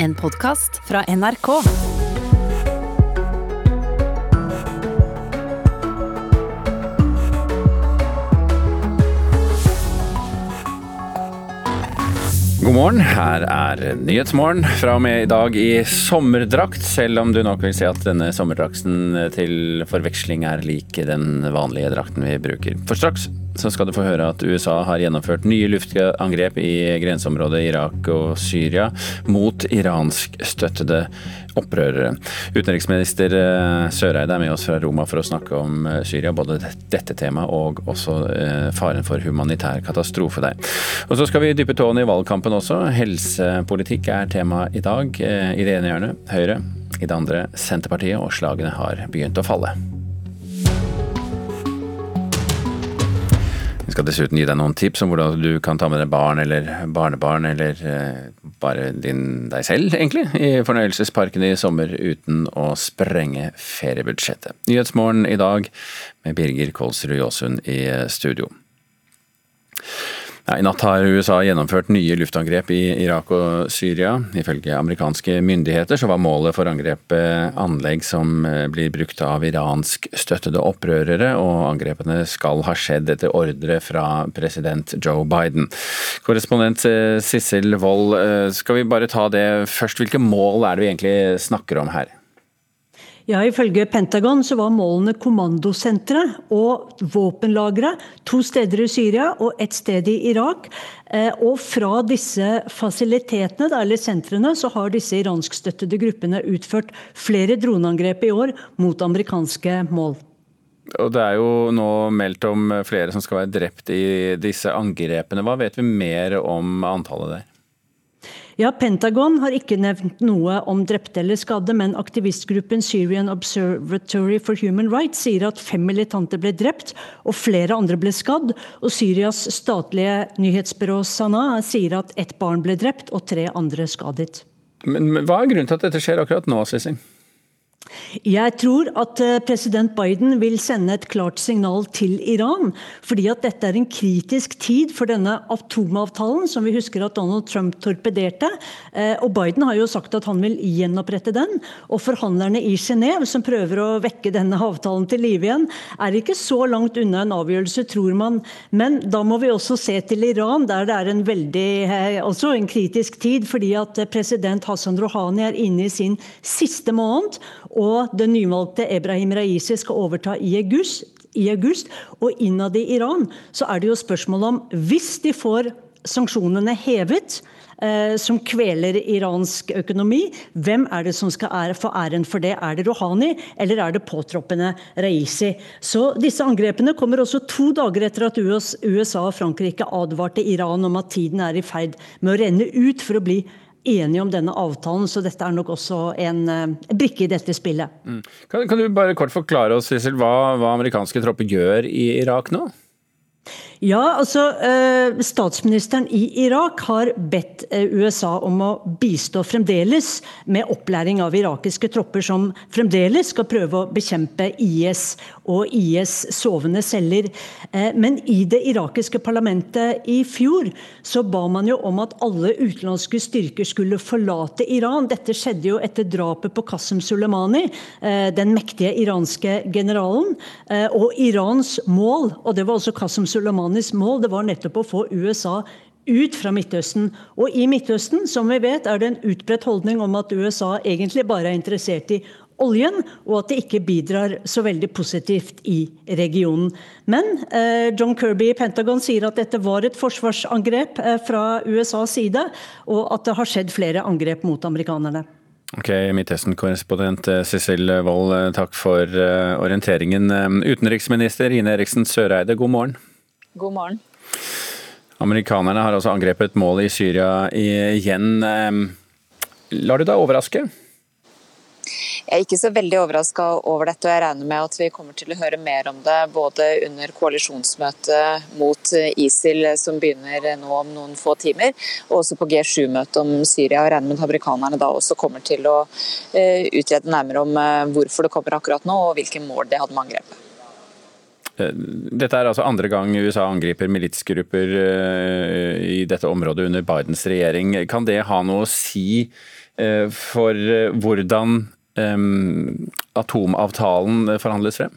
En podkast fra NRK. God morgen, her er Nyhetsmorgen. Fra og med i dag i sommerdrakt, selv om du nok vil si at denne sommerdrakten til forveksling er lik den vanlige drakten vi bruker. For straks så skal du få høre at USA har gjennomført nye luftangrep i grenseområdet Irak og Syria mot iranskstøttede opprørere. Utenriksminister eh, Søreide er med oss fra Roma for å snakke om eh, Syria, både dette temaet og også eh, faren for humanitær katastrofe der. Og så skal vi dyppe tåene i valgkampen også. Helsepolitikk er tema i dag. I det ene hjørnet Høyre, i det andre Senterpartiet, og slagene har begynt å falle. Skal dessuten gi deg noen tips om hvordan du kan ta med deg barn eller barnebarn, eller eh, bare din, deg selv, egentlig, i fornøyelsesparken i sommer uten å sprenge feriebudsjettet. Nyhetsmorgen i dag med Birger Kolsrud Jåsund i studio. Ja, I natt har USA gjennomført nye luftangrep i Irak og Syria. Ifølge amerikanske myndigheter så var målet for angrepet anlegg som eh, blir brukt av iransk-støttede opprørere, og angrepene skal ha skjedd etter ordre fra president Joe Biden. Korrespondent eh, Sissel Wold, eh, skal vi bare ta det først. Hvilke mål er det vi egentlig snakker om her? Ja, Ifølge Pentagon så var målene kommandosentre og våpenlagre to steder i Syria og ett sted i Irak. Eh, og fra disse fasilitetene, eller sentrene, så har disse iranskstøttede gruppene utført flere droneangrep i år mot amerikanske mål. Og Det er jo nå meldt om flere som skal være drept i disse angrepene. Hva vet vi mer om antallet der? Ja, Pentagon har ikke nevnt noe om drepte eller skadde, men aktivistgruppen Syrian Observatory for Human Rights sier at fem militante ble drept og flere andre ble skadd. Og Syrias statlige nyhetsbyrå Sana sier at ett barn ble drept og tre andre skadet. Men, men Hva er grunnen til at dette skjer akkurat nå, Sissing? Jeg tror at eh, president Biden vil sende et klart signal til Iran. Fordi at dette er en kritisk tid for denne atomavtalen, som vi husker at Donald Trump torpederte. Eh, og Biden har jo sagt at han vil gjenopprette den. Og forhandlerne i Genéve, som prøver å vekke denne avtalen til live igjen, er ikke så langt unna en avgjørelse, tror man. Men da må vi også se til Iran, der det er en veldig altså en kritisk tid. Fordi at president Hassan Rouhani er inne i sin siste måned og den nyvalgte Ebrahim Raisi skal overta i august, i august. Og innad i Iran så er det jo spørsmål om hvis de får sanksjonene hevet, eh, som kveler iransk økonomi. Hvem er det som skal få æren for det? Er det Rouhani, eller er det påtroppende Raisi? Så disse angrepene kommer også to dager etter at USA og Frankrike advarte Iran om at tiden er i ferd med å renne ut for å bli enige om denne avtalen, så dette er nok også en uh, brikke i dette spillet. Mm. Kan, kan, du bare kort forklare oss Sissel, hva, hva amerikanske tropper gjør i Irak nå? Ja, altså eh, Statsministeren i Irak har bedt eh, USA om å bistå fremdeles med opplæring av irakiske tropper som fremdeles skal prøve å bekjempe IS og IS sovende celler. Eh, men i det irakiske parlamentet i fjor så ba man jo om at alle utenlandske styrker skulle forlate Iran. Dette skjedde jo etter drapet på Qasem Soleimani, den mektige iranske generalen. Og Irans mål, og det var også Qasem Soleimani Rouhanis mål det var nettopp å få USA ut fra Midtøsten. Og i Midtøsten, som vi vet, er det en utbredt holdning om at USA egentlig bare er interessert i oljen, og at det ikke bidrar så veldig positivt i regionen. Men eh, John Kirby i Pentagon sier at dette var et forsvarsangrep eh, fra USAs side, og at det har skjedd flere angrep mot amerikanerne. Ok, Midtøsten-korrespondent eh, Cecil Wold, eh, takk for uh, orienteringen. Utenriksminister Ine Eriksen Søreide, god morgen. God morgen. Amerikanerne har altså angrepet målet i Syria igjen. Lar du deg overraske? Jeg er ikke så veldig overraska over dette, og jeg regner med at vi kommer til å høre mer om det både under koalisjonsmøtet mot ISIL som begynner nå om noen få timer, og også på G7-møtet om Syria. Jeg regner med at amerikanerne da også kommer til å eh, utrede nærmere om eh, hvorfor det kommer akkurat nå, og hvilke mål de hadde med angrepet. Dette er altså andre gang USA angriper militsgrupper i dette området under Bidens regjering. Kan det ha noe å si for hvordan atomavtalen forhandles frem?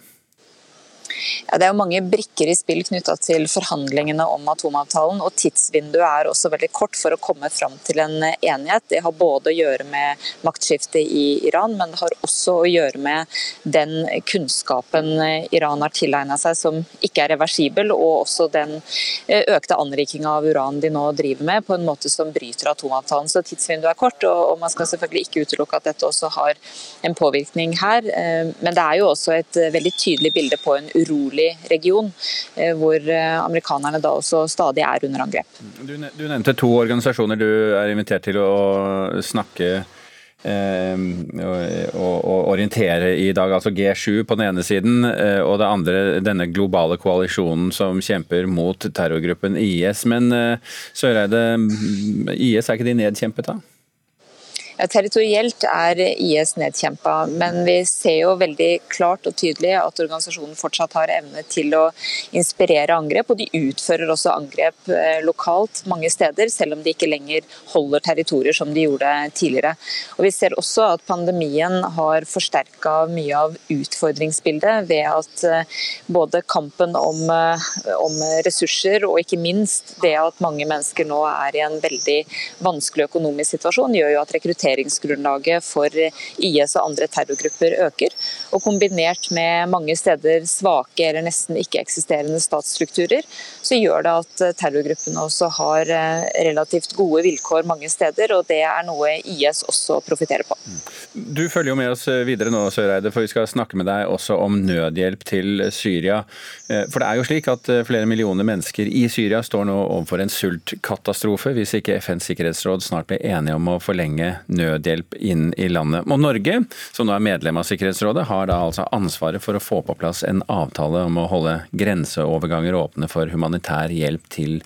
Ja, det er jo mange brikker i spill knytta til forhandlingene om atomavtalen. og Tidsvinduet er også veldig kort for å komme fram til en enighet. Det har både å gjøre med maktskiftet i Iran, men det har også å gjøre med den kunnskapen Iran har tilegna seg som ikke er reversibel, og også den eh, økte anrikinga av uran de nå driver med, på en måte som bryter atomavtalen. Så tidsvinduet er kort, og man skal selvfølgelig ikke utelukke at dette også har en påvirkning her. Eh, men det er jo også et veldig tydelig bilde på en urolig urolig region, eh, hvor eh, amerikanerne da også stadig er under angrep. Du, nevnte to organisasjoner du er invitert til å snakke Eh, og, orientere i dag. Altså G7 på den ene siden, og det andre denne globale koalisjonen som kjemper mot terrorgruppen IS. Men Søreide, IS er ikke de nedkjempet da? Territorielt er IS nedkjempa, men vi ser jo veldig klart og tydelig at organisasjonen fortsatt har evne til å inspirere angrep, og de utfører også angrep eh, lokalt mange steder, selv om de ikke lenger holder territorier som de gjorde tidligere. Og Vi ser også at pandemien har forsterka mye av utfordringsbildet ved at eh, både kampen om, eh, om ressurser og ikke minst det at mange mennesker nå er i en veldig vanskelig økonomisk situasjon, gjør jo at rekruttering rekrutteringsgrunnlaget for IS og andre terrorgrupper øker. Og kombinert med mange steder svake eller nesten ikke-eksisterende statsstrukturer, så gjør det at terrorgruppene også har eh, relativt gode vilkår mange steder, og det er noe IS også profitterer på. Du følger jo med oss videre nå, Søreide, for vi skal snakke med deg også om nødhjelp til Syria. Eh, for det er jo slik at eh, flere millioner mennesker i Syria står nå overfor en sultkatastrofe hvis ikke FNs sikkerhetsråd snart blir enige om å forlenge nødhjelp inn i landet. Og Norge, som nå er medlem av Sikkerhetsrådet, har da altså ansvaret for å få på plass en avtale om å holde grenseoverganger åpne for humanitær hjelp til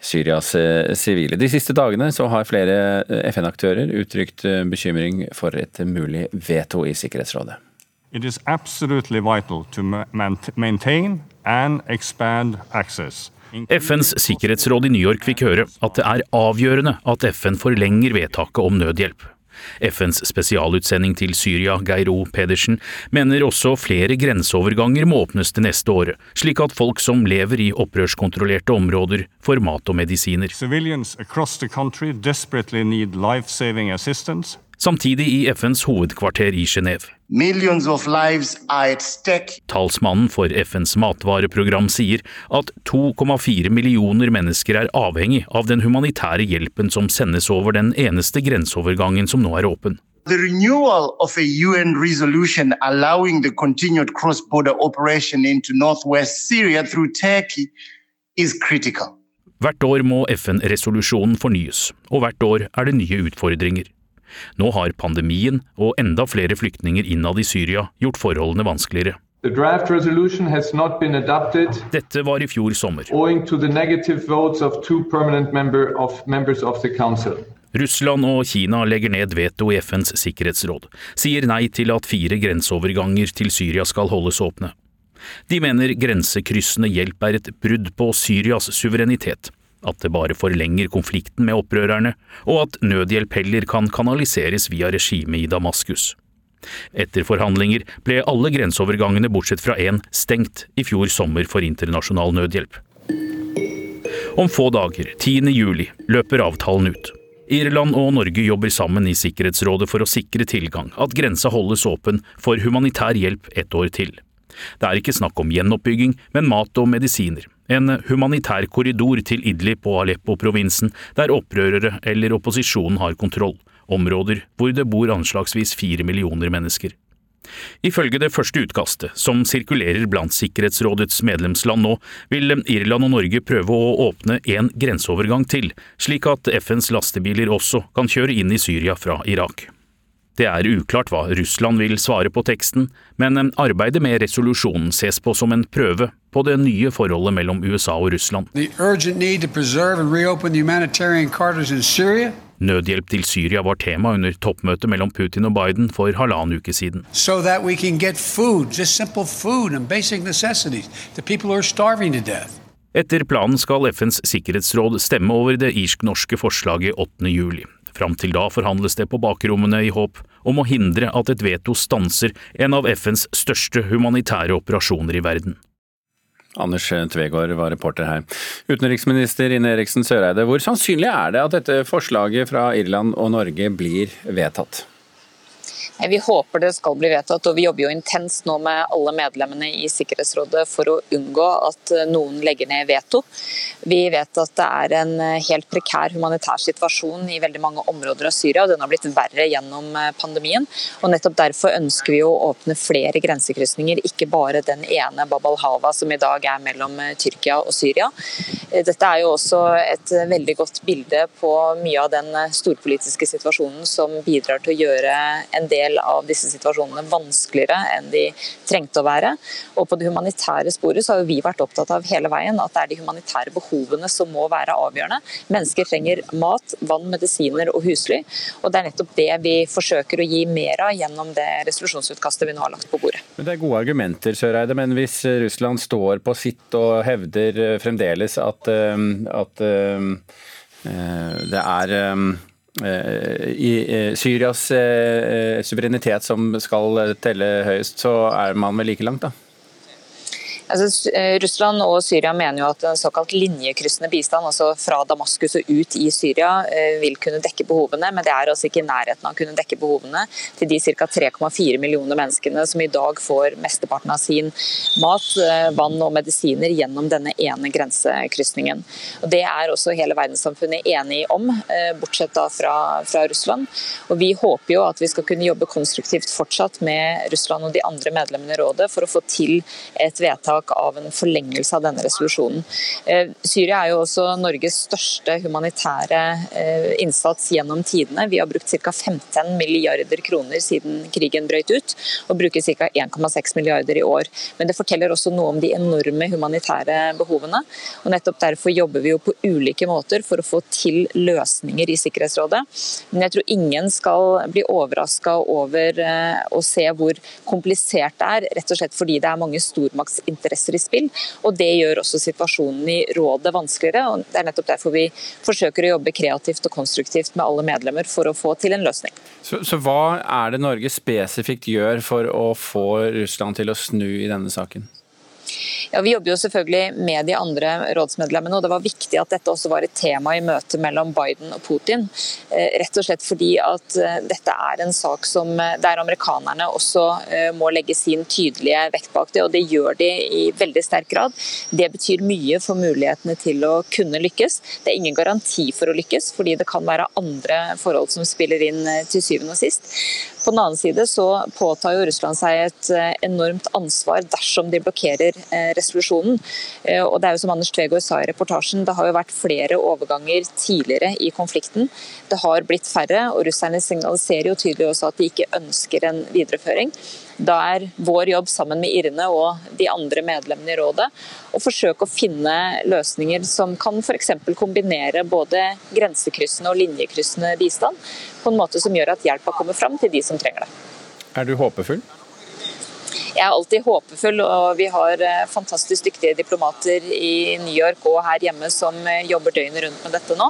Syrias eh, sivile. De siste dagene så har flere eh, FN-aktører uttrykt eh, bekymring for et mulig veto i Sikkerhetsrådet. It is absolutely vital to maintain and expand access FNs sikkerhetsråd i New York fikk høre at det er avgjørende at FN forlenger vedtaket om nødhjelp. FNs spesialutsending til Syria, Geiro Pedersen, mener også flere grenseoverganger må åpnes det neste året, slik at folk som lever i opprørskontrollerte områder, får mat og medisiner. Country samtidig i FNs hovedkvarter i Genéve. Talsmannen for FNs matvareprogram sier at 2,4 millioner mennesker er avhengig av den humanitære hjelpen som sendes over den eneste grenseovergangen som nå er åpen. The renewal of a UN resolution allowing the continued cross-border operation into northwest Syria through Turkey is critical. Hvert år må FN-resolusjonen fornyes, og hvert år er det nye utfordringer. Nå har pandemien og enda flere flyktninger innad i Syria gjort forholdene vanskeligere. Dette var i fjor sommer. Russland og Kina legger ned veto i FNs sikkerhetsråd, sier nei til at fire grenseoverganger til Syria skal holdes åpne. De mener grensekryssende hjelp er et brudd på Syrias suverenitet, at det bare forlenger konflikten med opprørerne, og at nødhjelp heller kan kanaliseres via regimet i Damaskus. Etter forhandlinger ble alle grenseovergangene bortsett fra én stengt i fjor sommer for internasjonal nødhjelp. Om få dager, 10. juli, løper avtalen ut. Irland og Norge jobber sammen i Sikkerhetsrådet for å sikre tilgang, at grensa holdes åpen for humanitær hjelp ett år til. Det er ikke snakk om gjenoppbygging, men mat og medisiner. En humanitær korridor til Idlib og Aleppo-provinsen, der opprørere eller opposisjonen har kontroll, områder hvor det bor anslagsvis fire millioner mennesker. Ifølge det første utkastet, som sirkulerer blant Sikkerhetsrådets medlemsland nå, vil Irland og Norge prøve å åpne en grenseovergang til, slik at FNs lastebiler også kan kjøre inn i Syria fra Irak. Det er uklart hva Russland vil svare på teksten, men arbeidet med resolusjonen ses på som en prøve på det nye forholdet mellom USA og Russland. Nødhjelp til Syria var tema under toppmøtet mellom Putin og Biden for halvannen uke siden. So food. Etter planen skal FNs sikkerhetsråd stemme over det irsk-norske forslaget 8. juli. Fram til da forhandles det på bakrommene i håp om å hindre at et veto stanser en av FNs største humanitære operasjoner i verden. Anders Tvegård var reporter her. Utenriksminister Ine Eriksen Søreide, hvor sannsynlig er det at dette forslaget fra Irland og Norge blir vedtatt? Vi håper det skal bli vedtatt, og vi jobber jo intenst nå med alle medlemmene i Sikkerhetsrådet for å unngå at noen legger ned veto. Vi vet at det er en helt prekær humanitær situasjon i veldig mange områder av Syria, og den har blitt verre gjennom pandemien. og Nettopp derfor ønsker vi å åpne flere grensekrysninger, ikke bare den ene Bab al-Hawa som i dag er mellom Tyrkia og Syria. Dette er jo også et veldig godt bilde på mye av den storpolitiske situasjonen som bidrar til å gjøre en del del av disse situasjonene vanskeligere enn de trengte å være. Og på det humanitære sporet så har vi vært opptatt av hele veien at det er de humanitære behovene som må være avgjørende. Mennesker trenger mat, vann, medisiner og husly. Og det er nettopp det vi forsøker å gi mer av gjennom det resolusjonsutkastet vi nå har lagt på bordet. Men Det er gode argumenter, Søreide, men hvis Russland står på sitt og hevder fremdeles at, eh, at eh, det er Eh, i eh, Syrias eh, suverenitet som skal telle høyest, så er man vel like langt, da? Altså, eh, Russland og Syria mener jo at en såkalt linjekryssende bistand, altså fra Damaskus og ut i Syria, eh, vil kunne dekke behovene, men det er altså ikke i nærheten av å kunne dekke behovene til de ca. 3,4 millioner menneskene som i dag får mesteparten av sin mat, eh, vann og medisiner gjennom denne ene grensekrysningen. Og Det er også hele verdenssamfunnet enig om, bortsett da fra, fra Russland. Og Vi håper jo at vi skal kunne jobbe konstruktivt fortsatt med Russland og de andre medlemmene i rådet for å få til et vedtak vedtak av en forlengelse av denne resolusjonen. Eh, Syria er jo også Norges største humanitære eh, innsats gjennom tidene. Vi har brukt ca. 15 milliarder kroner siden krigen brøt ut, og bruker ca. 1,6 milliarder i år. Men det forteller også noe om de enorme humanitære behovene. og Nettopp derfor jobber vi jo på ulike måter for å få til løsninger i Sikkerhetsrådet. Men jeg tror ingen skal bli overraska over eh, å se hvor komplisert det er, rett og slett fordi det er mange stormaktsinteresser interesser i spill. og Det gjør også situasjonen i rådet vanskeligere. og Det er nettopp derfor vi forsøker å jobbe kreativt og konstruktivt med alle medlemmer for å få til en løsning. Så, så hva er det Norge spesifikt gjør for å få Russland til å snu i denne saken? Ja, Vi jobber jo selvfølgelig med de andre rådsmedlemmene, og det var viktig at dette også var et tema i møtet mellom Biden og Putin. Eh, rett og slett fordi at eh, dette er en sak som eh, der amerikanerne også må legge sin tydelige vekt bak det, og det gjør de i veldig sterk grad. Det betyr mye for mulighetene til å kunne lykkes. Det er ingen garanti for å lykkes, fordi det kan være andre forhold som spiller inn til syvende og sist. På den annen side så påtar jo Russland seg et enormt ansvar dersom de blokkerer resolusjonen. Eh, og det er jo som Anders Tvegård sa i reportasjen, det har jo vært flere overganger tidligere i konflikten. Det har blitt færre, og russerne signaliserer jo tydelig også at de ikke ønsker en videreføring. Da er vår jobb sammen med Irne og de andre medlemmene i rådet å forsøke å finne løsninger som kan f.eks. kombinere både grensekryssende og linjekryssende bistand på en måte som gjør at hjelpa kommer fram til de som trenger det. Er du håpefull? Jeg er alltid håpefull, og vi har eh, fantastisk dyktige diplomater i New York og her hjemme som eh, jobber døgnet rundt med dette nå.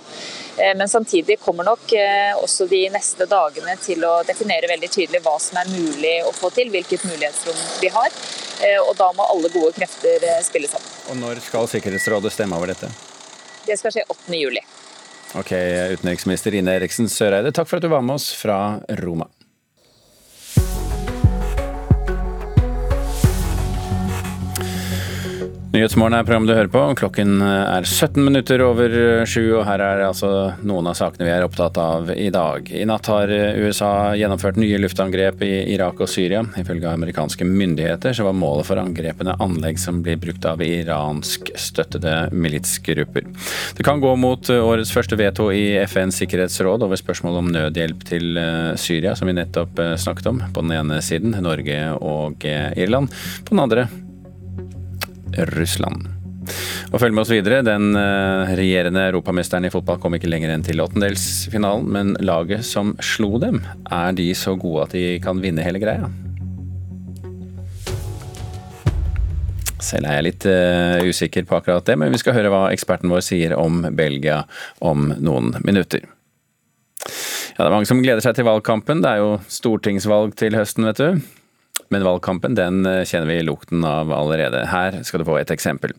Eh, men samtidig kommer nok også de neste dagene til å definere veldig tydelig hva som er mulig å få til, hvilket mulighetsrom vi har. Og da må alle gode krefter spille sammen. Og når skal Sikkerhetsrådet stemme over dette? Det skal skje 8. juli. Ok, utenriksminister Ine Eriksen Søreide, takk for at du var med oss fra Roma. Nyhetsmorgen er programmet du hører på. Klokken er 17 minutter over sju, og her er altså noen av sakene vi er opptatt av i dag. I natt har USA gjennomført nye luftangrep i Irak og Syria. Ifølge amerikanske myndigheter så var målet for angrepene anlegg som blir brukt av iranskstøttede militsgrupper. Det kan gå mot årets første veto i FNs sikkerhetsråd over spørsmål om nødhjelp til eh, Syria, som vi nettopp eh, snakket om. På den ene siden Norge og eh, Irland. På den andre Russland. Og følg med oss videre. Den eh, regjerende europamesteren i fotball kom ikke lenger enn til åttendelsfinalen, men laget som slo dem, er de så gode at de kan vinne hele greia? Selv er jeg litt uh, usikker på akkurat det, men vi skal høre hva eksperten vår sier om Belgia om noen minutter. Ja, Det er mange som gleder seg til valgkampen. Det er jo stortingsvalg til høsten, vet du. Men valgkampen den eh, kjenner vi lukten av allerede. Her skal du få et eksempel.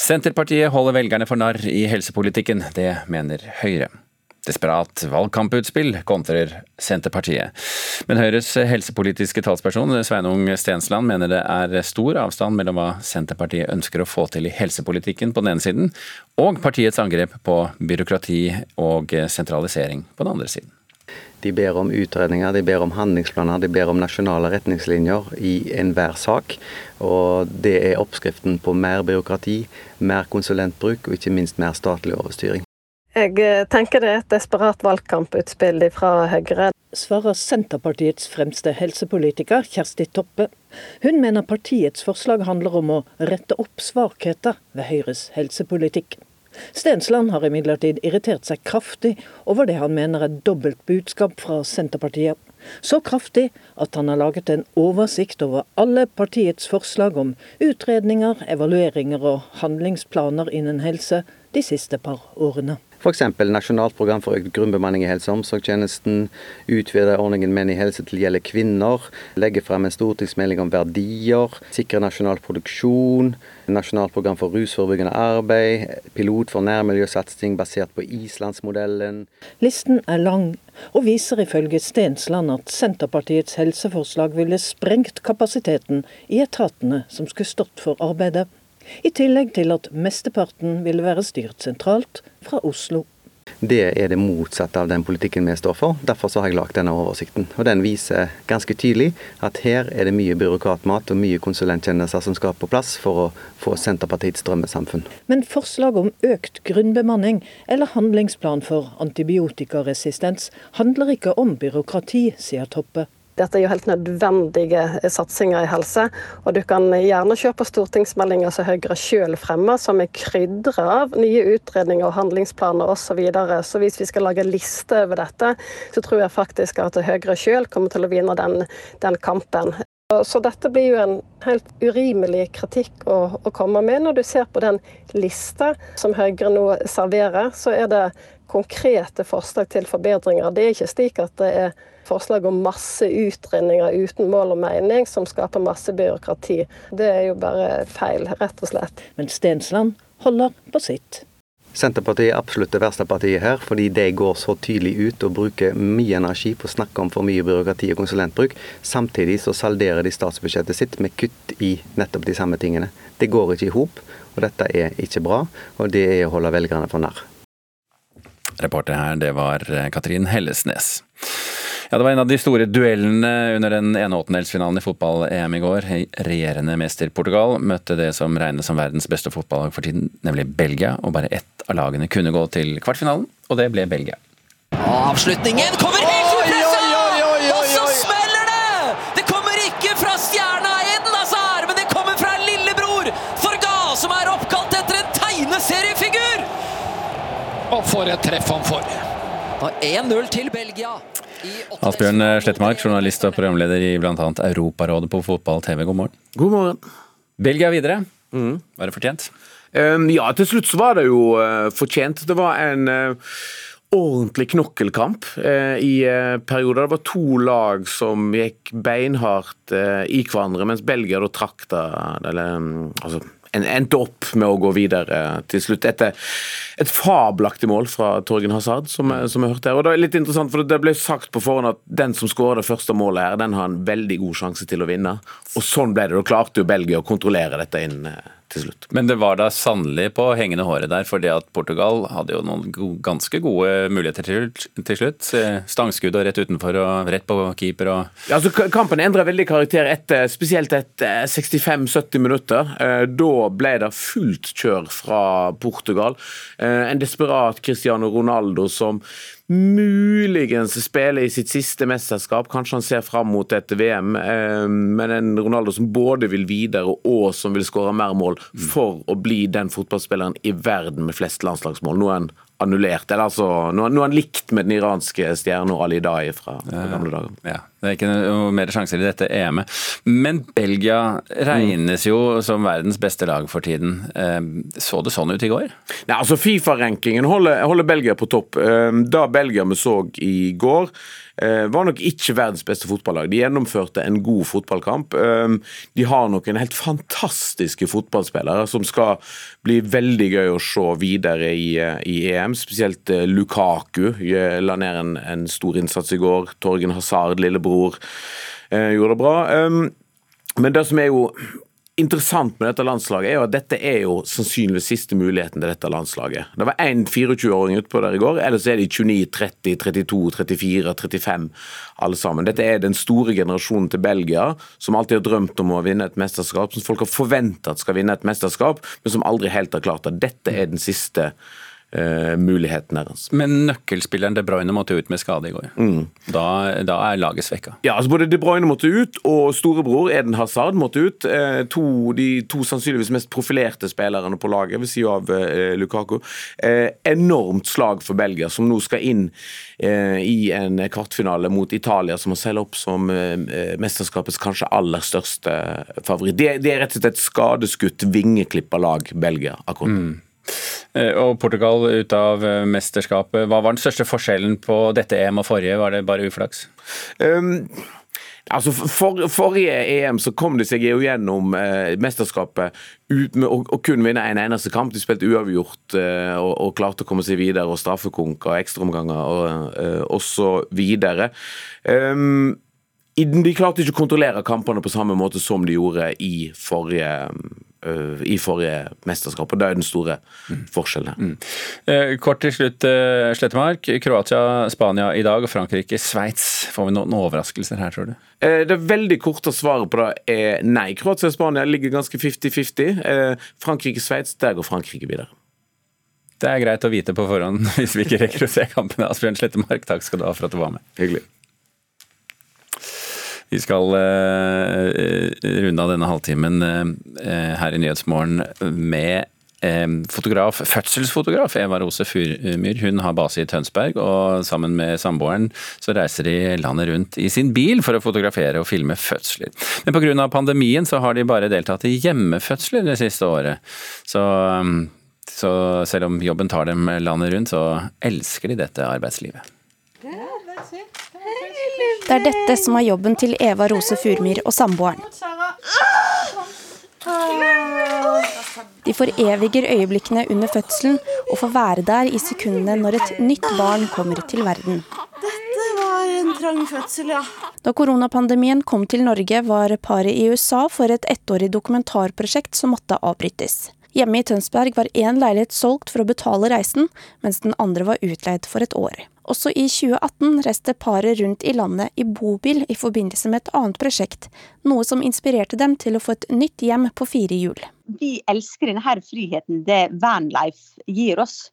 Senterpartiet holder velgerne for narr i helsepolitikken. Det mener Høyre. Desperat valgkamputspill kontrer Senterpartiet. Men Høyres helsepolitiske talsperson Sveinung Stensland mener det er stor avstand mellom hva Senterpartiet ønsker å få til i helsepolitikken på den ene siden, og partiets angrep på byråkrati og sentralisering på den andre siden. De ber om utredninger, de ber om handlingsplaner, de ber om nasjonale retningslinjer i enhver sak. Og det er oppskriften på mer byråkrati, mer konsulentbruk og ikke minst mer statlig overstyring. Jeg eh, tenker det er et desperat valgkamputspill fra Høyre. Svarer Senterpartiets fremste helsepolitiker, Kjersti Toppe. Hun mener partiets forslag handler om å rette opp svakheter ved Høyres helsepolitikk. Stensland har imidlertid irritert seg kraftig over det han mener er dobbelt budskap fra Senterpartiet. Så kraftig at han har laget en oversikt over alle partiets forslag om utredninger, evalueringer og handlingsplaner innen helse de siste par årene. F.eks. nasjonalt program for økt grunnbemanning i helse- og omsorgstjenesten, utvide ordningen Menn i helse til å gjelde kvinner, legge frem en stortingsmelding om verdier, sikre nasjonal produksjon, nasjonalt program for rusforebyggende arbeid, pilot for nærmiljøsatsing basert på Islandsmodellen. Listen er lang, og viser ifølge Stensland at Senterpartiets helseforslag ville sprengt kapasiteten i etatene som skulle stått for arbeidet. I tillegg til at mesteparten ville være styrt sentralt fra Oslo. Det er det motsatte av den politikken vi står for. Derfor har jeg lagd denne oversikten. Og Den viser ganske tydelig at her er det mye byråkratmat og mye konsulenttjenester som skal på plass for å få Senterpartiets drømmesamfunn. Men forslag om økt grunnbemanning eller handlingsplan for antibiotikaresistens handler ikke om byråkrati, sier Toppe. Dette er jo helt nødvendige satsinger i helse. Og du kan gjerne på stortingsmeldinger som Høyre sjøl fremmer, som er krydra av nye utredninger og handlingsplaner osv. Så, videre. så hvis vi skal lage liste over dette, så tror jeg faktisk at Høyre sjøl kommer til å vinne den, den kampen. Så dette blir jo en helt urimelig kritikk å, å, komme med. Når du ser på den lista som Høyre nå serverer, så er det konkrete forslag til forbedringer. Det er ikke slik at det er forslag om masse utredninger uten mål og mening, som skaper masse byråkrati. Det er jo bare feil, rett og slett. Men Stensland holder på sitt. Senterpartiet er absolutt det verste partiet her, fordi de går så tydelig ut og bruker mye energi på å snakke om for mye byråkrati og konsulentbruk. Samtidig så salderer de statsbudsjettet sitt med kutt i nettopp de samme tingene. Det går ikke i hop, og dette er ikke bra, og det er å holde velgerne for narr. Reporter her, det var Katrin Hellesnes. Ja, Det var en av de store duellene under den ene åttendelsfinalen i fotball-EM i går. Regjerende mester Portugal møtte det som regnes som verdens beste fotballag for tiden, nemlig Belgia. Og bare ett av lagene kunne gå til kvartfinalen, og det ble Belgia. Avslutningen kommer helt upressa! Og så smeller det! Det kommer ikke fra stjerna Eden Hazard, men det kommer fra lillebror Forga, som er oppkalt etter en tegneseriefigur! Og for et treff han får. Da 1-0 til Belgia. Asbjørn Slettemark, journalist og programleder i bl.a. Europarådet på fotball-TV, god morgen. God morgen. Belgia videre. Mm. Var det fortjent? Um, ja, til slutt så var det jo uh, fortjent. Det var en uh, ordentlig knokkelkamp uh, i perioder. Det var to lag som gikk beinhardt i hverandre, mens Belgia da trakk det eller, um, altså, endte opp med å gå videre til slutt. Etter et fabelaktig mål fra Torgen Hazard, som, som jeg hørte her. Og Det er litt interessant, for det ble sagt på forhånd at den som skårer det første målet her, den har en veldig god sjanse til å vinne. Og sånn ble det. Da klarte jo Belgia å kontrollere dette inn eh, til slutt. Men det var da sannelig på hengende håret der, fordi at Portugal hadde jo noen ganske gode muligheter til, til slutt. Stangskudd og rett utenfor og rett på keeper og Ja, altså Kampen endra veldig karakter etter, spesielt etter 65-70 minutter. Eh, da ble det fullt kjør fra Portugal. Eh, en desperat Cristiano Ronaldo som muligens spille i sitt siste mesterskap. Kanskje han ser fram mot et VM, eh, men en Ronaldo som både vil videre og som vil skåre mer mål for å bli den fotballspilleren i verden med flest landslagsmål. Nå er han annullert. Eller altså, noe, nå er han likt med den iranske stjerna Ali Dai fra, fra gamle dager. Ja, Det er ikke noe mer sjanser i dette EM-et. Men Belgia regnes jo som verdens beste lag for tiden. Eh, så det sånn ut i går? Nei, altså Fifa-rankingen holder, holder Belgia på topp. Eh, da Belgia vi så i går var nok ikke verdens beste fotballag. De gjennomførte en god fotballkamp. Eh, de har noen helt fantastiske fotballspillere som skal bli veldig gøy å se videre i, eh, i EM. Spesielt Lukaku la ned en, en, stor innsats i går. Torgen Hazard, lillebror, gjorde det bra. Men det som er jo interessant med dette landslaget, er jo at dette er jo sannsynligvis siste muligheten til dette landslaget. Det var én 24-åring utpå der i går, ellers er de 29, 30, 32, 34, 35 alle sammen. Dette er den store generasjonen til Belgia, som alltid har drømt om å vinne et mesterskap, som folk har forventa skal vinne et mesterskap, men som aldri helt har klart det. Dette er den siste uh, muligheten deres. Men nøkkelspilleren De Bruyne måtte ut med skade i går. Mm. Da, da, er laget svekka. Ja, altså både De Bruyne måtte ut, og storebror Eden Hazard måtte ut. Uh, to, de to sannsynligvis mest profilerte spillerne på laget ved siden av uh, Lukaku. enormt slag for Belgia, som nå skal inn i en kvartfinale mot Italia, som må selge opp som mesterskapets kanskje aller største favoritt. Det, det, er rett og slett et skadeskutt, vingeklippa lag, Belgia, akkurat. Mm. Eh, og Portugal ut av eh, mesterskapet. Hva var den største forskjellen på dette EM og forrige? Var det bare uflaks? Um, altså for, Forrige EM så kom de seg jo gjennom eh, mesterskapet ut med å, å kun vinne en eneste kamp. De spilte uavgjort eh, og, og, klarte å komme seg videre, og straffekonk og ekstraomganger og, eh, og så videre. Um, de klarte ikke å kontrollere kampene på samme måte som de gjorde i forrige Øh, i forrige mesterskap. og Det er den store mm. forskjellen. Mm. Eh, kort til slutt, eh, Slettemark. Kroatia, Spania i dag og Frankrike, Sveits. Får vi noen overraskelser her, tror du? Eh, det veldig korte svaret på det er nei. Kroatia og Spania ligger ganske 50-50. Frankrike-Sveits, der går Frankrike videre. Det er greit å vite på forhånd hvis vi ikke rekker å se kampene. Asbjørn Slettemark, takk skal du ha for at du var med. Hyggelig. Vi skal uh, runde av denne halvtimen uh, her i Nyhetsmorgen med fotograf, fødselsfotograf Eva Rose Furmyr. Hun har base i Tønsberg, og sammen med samboeren så reiser de landet rundt i sin bil for å fotografere og filme fødsler. Men pga. pandemien så har de bare deltatt i hjemmefødsler det siste året. Så, så selv om jobben tar dem landet rundt, så elsker de dette arbeidslivet. Det er dette som er jobben til Eva Rose Furmyr og samboeren. De foreviger øyeblikkene under fødselen og får være der i sekundene når et nytt barn kommer til verden. Dette var en trang fødsel, ja. Da koronapandemien kom til Norge, var paret i USA for et ettårig dokumentarprosjekt som måtte avbrytes. Hjemme i Tønsberg var én leilighet solgt for å betale reisen, mens den andre var utleid for et år. Også i 2018 reiste paret rundt i landet i bobil i forbindelse med et annet prosjekt, noe som inspirerte dem til å få et nytt hjem på fire hjul. Vi elsker denne friheten det vanlife gir oss.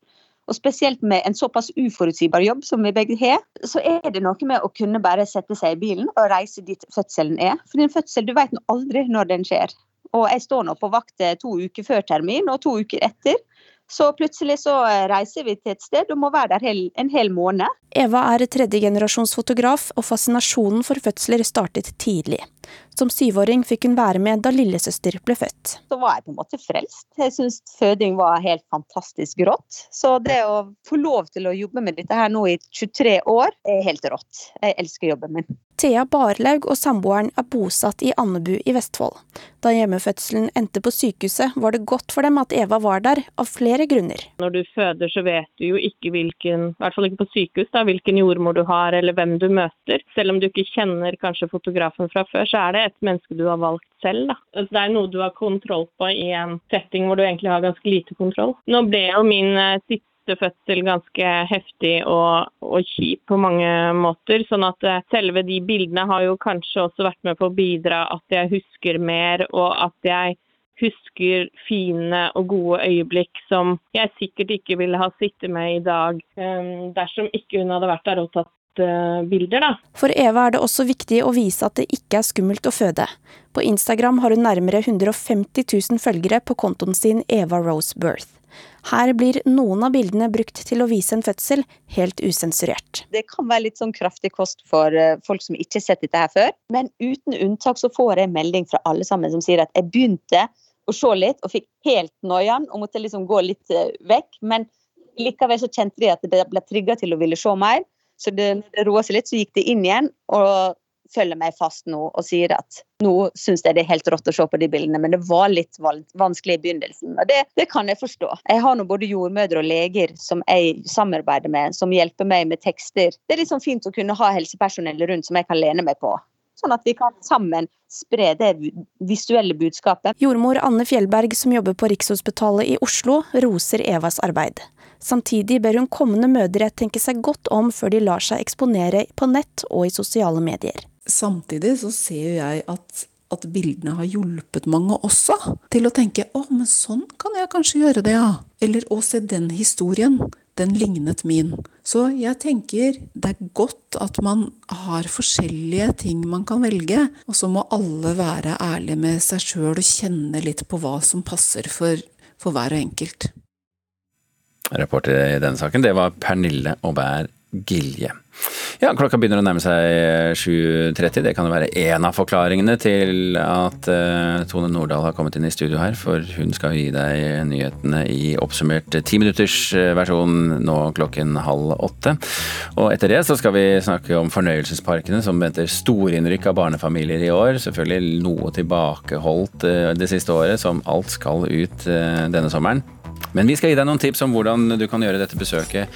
Og spesielt med en såpass uforutsigbar jobb som vi begge har, så er det noe med å kunne bare sette seg i bilen og reise dit fødselen er. For en fødsel, du vet aldri når den skjer. Og jeg står nå på vakt to uker før termin og to uker etter. Så plutselig så eh, reiser vi til et sted og må være der en hel måned. Eva er tredjegenerasjons fotograf, og fascinasjonen for fødsler startet tidlig. Som syvåring fikk hun være med da lillesøster ble født. Så var jeg på en måte frelst. Jeg syns føding var helt fantastisk rått. Så det å få lov til å jobbe med dette her nå i 23 år, er helt rått. Jeg elsker jobben min. Thea Barlaug og samboeren er bosatt i Andebu i Vestfold. Da hjemmefødselen endte på sykehuset, var det godt for dem at Eva var der, av flere grunner. Når du føder, så vet du jo ikke hvilken, i hvert fall ikke på sykehus, da, hvilken jordmor du har eller hvem du møter. Selv om du ikke kjenner kanskje fotografen fra før, så er det et menneske du har valgt selv. Da. Altså, det er noe du har kontroll på i en setting hvor du egentlig har ganske lite kontroll. Nå ble jo min eh, siste fødsel ganske heftig og, og kjip på mange måter. Sånn at eh, selve de bildene har jo kanskje også vært med på å bidra at jeg husker mer, og at jeg husker fine og gode øyeblikk som jeg sikkert ikke ville ha sittet med i dag um, dersom ikke hun hadde vært der og tatt bilder. Da. For Eva er det også viktig å vise at det ikke er skummelt å føde. På Instagram har hun nærmere 150 000 følgere på kontoen sin Eva Rose Birth. Her blir noen av bildene brukt til å vise en fødsel, helt usensurert. Det kan være litt sånn kraftig kost for eh, folk som ikke har sett dette her før. Men uten unntak så får jeg melding fra alle sammen som sier at jeg begynte å se litt og fikk helt noiaen og måtte liksom gå litt eh, vekk. Men likevel så kjente de at det ble trigga til å ville se mer. Så det, det roa seg litt, så gikk det inn igjen. og følger meg fast nå og sier at nå syns jeg det er helt rått å se på de bildene, men det var litt vanskelig i begynnelsen. Og det, det kan jeg forstå. Jeg har nå både jordmødre og leger som jeg samarbeider med, som hjelper meg med tekster. Det er litt sånn fint å kunne ha helsepersonell rundt som jeg kan lene meg på. Sånn at vi kan sammen spre det visuelle budskapet. Jordmor Anne Fjellberg, som jobber på Rikshospitalet i Oslo, roser Evas arbeid. Samtidig ber hun kommende mødre tenke seg godt om før de lar seg eksponere på nett og i sosiale medier. Samtidig så ser jeg at, at bildene har hjulpet mange også til å tenke å, men sånn kan jeg kanskje gjøre det, ja. Eller å se den historien. Den lignet min. Så jeg tenker det er godt at man har forskjellige ting man kan velge, og så må alle være ærlige med seg sjøl og kjenne litt på hva som passer for, for hver og enkelt. Reporter i denne saken, det var Pernille Aubert Gilje. Ja, klokka begynner å nærme seg 7.30. Det kan jo være én av forklaringene til at uh, Tone Nordahl har kommet inn i studio her, for hun skal gi deg nyhetene i oppsummert timinuttersversjon nå klokken halv åtte. Og etter det så skal vi snakke om fornøyelsesparkene som venter storinnrykk av barnefamilier i år. Selvfølgelig noe tilbakeholdt det siste året, som alt skal ut denne sommeren. Men vi skal gi deg noen tips om hvordan du kan gjøre dette besøket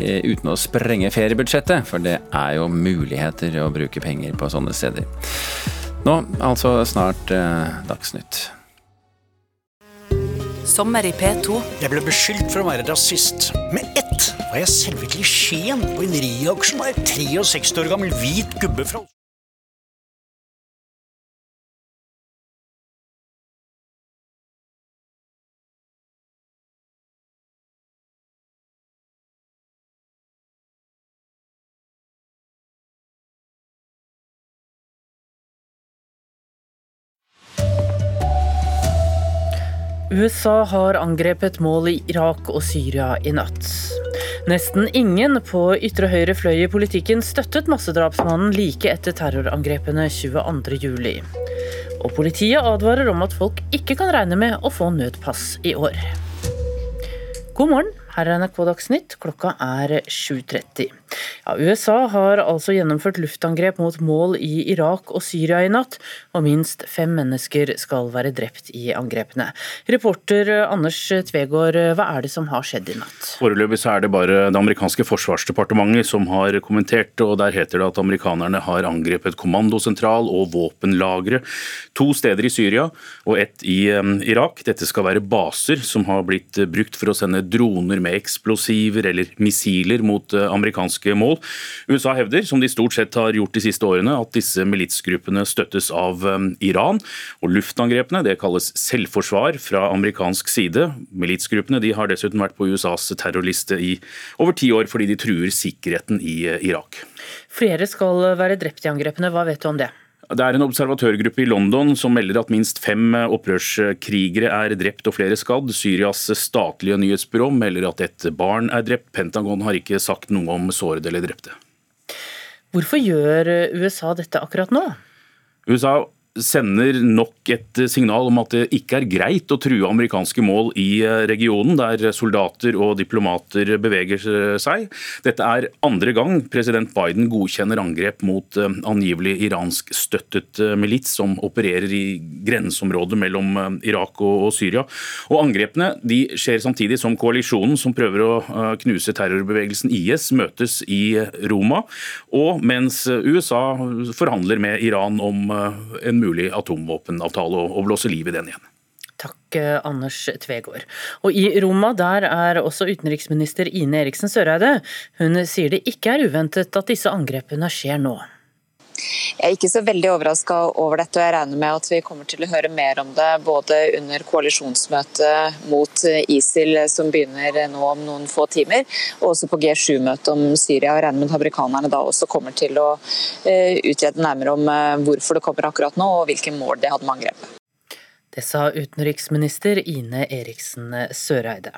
eh, uten å sprenge feriebudsjettet, for det er jo muligheter å bruke penger på sånne steder. Nå altså snart eh, Dagsnytt. Sommer i P2. Jeg ble beskyldt for å være rasist. Med ett var jeg selve klisjeen på en reaksjonær 63 år gammel hvit gubbe fra USA har angrepet mål i Irak og Syria i natt. Nesten ingen på ytre høyre fløy i politikken støttet massedrapsmannen like etter terrorangrepene 22.07. Og politiet advarer om at folk ikke kan regne med å få nødpass i år. God morgen. Her er NRK Dagsnytt, klokka er 7.30. Ja, USA har altså gjennomført luftangrep mot mål i Irak og Syria i natt, og minst fem mennesker skal være drept i angrepene. Reporter Anders Tvegård, hva er det som har skjedd i natt? Foreløpig er det bare det amerikanske forsvarsdepartementet som har kommentert, og der heter det at amerikanerne har angrepet kommandosentral og våpenlagre to steder i Syria og ett i Irak. Dette skal være baser som har blitt brukt for å sende droner med eksplosiver eller missiler mot eh, amerikanske mål. USA hevder, som de stort sett har gjort de siste årene, at disse militsgruppene støttes av eh, Iran. Og luftangrepene det kalles selvforsvar fra amerikansk side. Militsgruppene de har dessuten vært på USAs terrorliste i over ti år fordi de truer sikkerheten i eh, Irak. Flere skal være drept i angrepene, hva vet du om det? Det er en observatørgruppe i London som melder at minst fem opprørskrigere er drept og flere skadd. Syrias statlige nyhetsbyrå melder at et barn er drept. Pentagon har ikke sagt noe om sårede eller drepte. Hvorfor gjør USA dette akkurat nå? USA sender nok et signal om at det ikke er greit å true amerikanske mål i eh, regionen, der soldater og diplomater beveger seg. Dette er andre gang president Biden godkjenner angrep mot eh, angivelig iransk-støttet eh, milits som opererer i grenseområdet mellom Irak og Syria. Og Angrepene de skjer samtidig som koalisjonen som prøver å knuse terrorbevegelsen IS, møtes i Roma, og mens USA forhandler med Iran om en mulig atomvåpenavtale og, og blåse liv i den igjen. Takk, eh, Anders Tvegård. Og I Roma der er også utenriksminister Ine Eriksen Søreide. Hun sier det ikke er uventet at disse angrepene skjer nå. Jeg er ikke så veldig overraska over dette, og jeg regner med at vi kommer til å høre mer om det både under koalisjonsmøtet mot ISIL som begynner nå om noen få timer, og også på G7-møtet om Syria. og regner med at amerikanerne da også kommer til å eh, utrede nærmere om eh, hvorfor det kommer akkurat nå, og hvilke mål de hadde med angrepet. Det sa utenriksminister Ine Eriksen Søreide.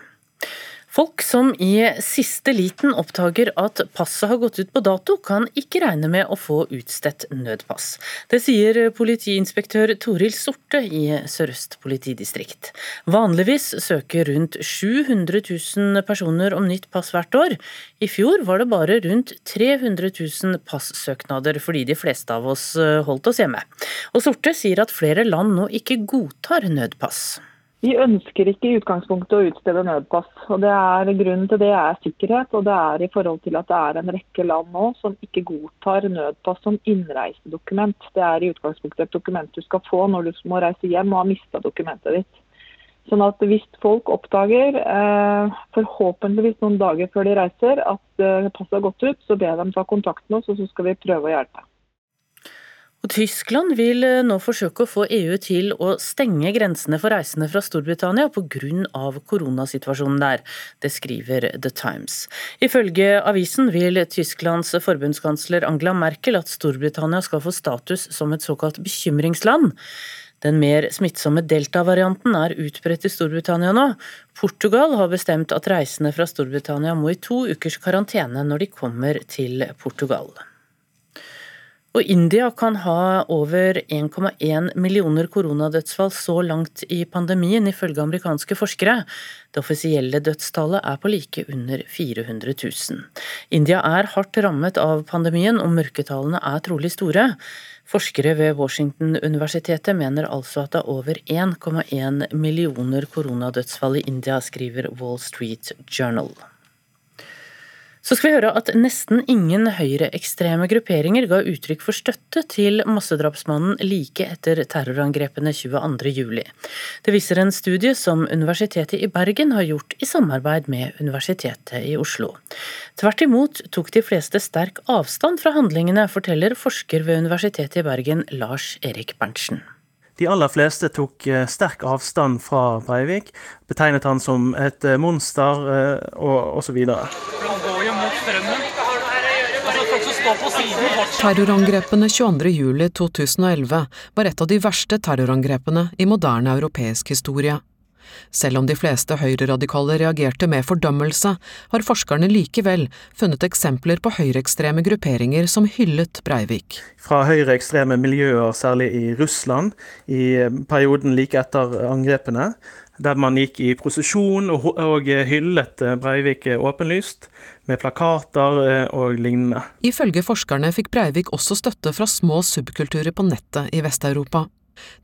Folk som i siste liten oppdager at passet har gått ut på dato, kan ikke regne med å få utstedt nødpass. Det sier politiinspektør Toril Sorte i Sør-Øst politidistrikt. Vanligvis søker rundt 700 000 personer om nytt pass hvert år. I fjor var det bare rundt 300 000 passøknader fordi de fleste av oss holdt oss hjemme. Og Sorte sier at flere land nå ikke godtar nødpass. Vi ønsker ikke i utgangspunktet å utstede nødpass. og det er Grunnen til det er sikkerhet, og det er i forhold til at det er en rekke land nå som ikke godtar nødpass som innreisedokument. Det er i utgangspunktet et dokument du skal få når du må reise hjem og har mista dokumentet ditt. Sånn at Hvis folk oppdager, eh, forhåpentligvis noen dager før de reiser, at eh, passet har gått ut, så ber de ta kontakt med oss, og så skal vi prøve å hjelpe. Og Tyskland vil eh, nå forsøke å få EU til å stenge grensene for reisende fra Storbritannia pga. koronasituasjonen der. Det skriver The Times. Ifølge avisen vil Tysklands forbundskansler Angela Merkel at Storbritannia skal få status som et såkalt bekymringsland. Den mer smittsomme delta-varianten er utbredt i Storbritannia nå. Portugal har bestemt at reisende fra Storbritannia må i to ukers karantene når de kommer til Portugal. Og India kan ha over 1,1 millioner koronadødsfall så langt i pandemien, ifølge amerikanske forskere. Det offisielle dødstallet er på like under 400 000. India er hardt rammet av pandemien, og mørketallene er trolig store. Forskere ved Washington-universitetet mener altså at det er over 1,1 millioner koronadødsfall i India, skriver Wall Street Journal. Så skal vi høre at nesten ingen høyreekstreme grupperinger ga uttrykk for støtte til massedrapsmannen like etter terrorangrepene 22.07. Det viser en studie som Universitetet i Bergen har gjort i samarbeid med Universitetet i Oslo. Tvert imot tok de fleste sterk avstand fra handlingene, forteller forsker ved Universitetet i Bergen Lars Erik Berntsen. De aller fleste tok eh, sterk avstand fra Breivik, betegnet han som et eh, monster eh, og osv. Terrorangrepene 22.07.2011 var et av de verste terrorangrepene i moderne europeisk historie. Selv om de fleste høyreradikale reagerte med fordømmelse, har forskerne likevel funnet eksempler på høyreekstreme grupperinger som hyllet Breivik. Fra høyreekstreme miljøer, særlig i Russland, i perioden like etter angrepene, der man gikk i prosesjon og, og hyllet Breivik åpenlyst, med plakater eh, og lignende. Ifølge forskerne fikk Breivik også støtte fra små subkulturer på nettet i Vest-Europa.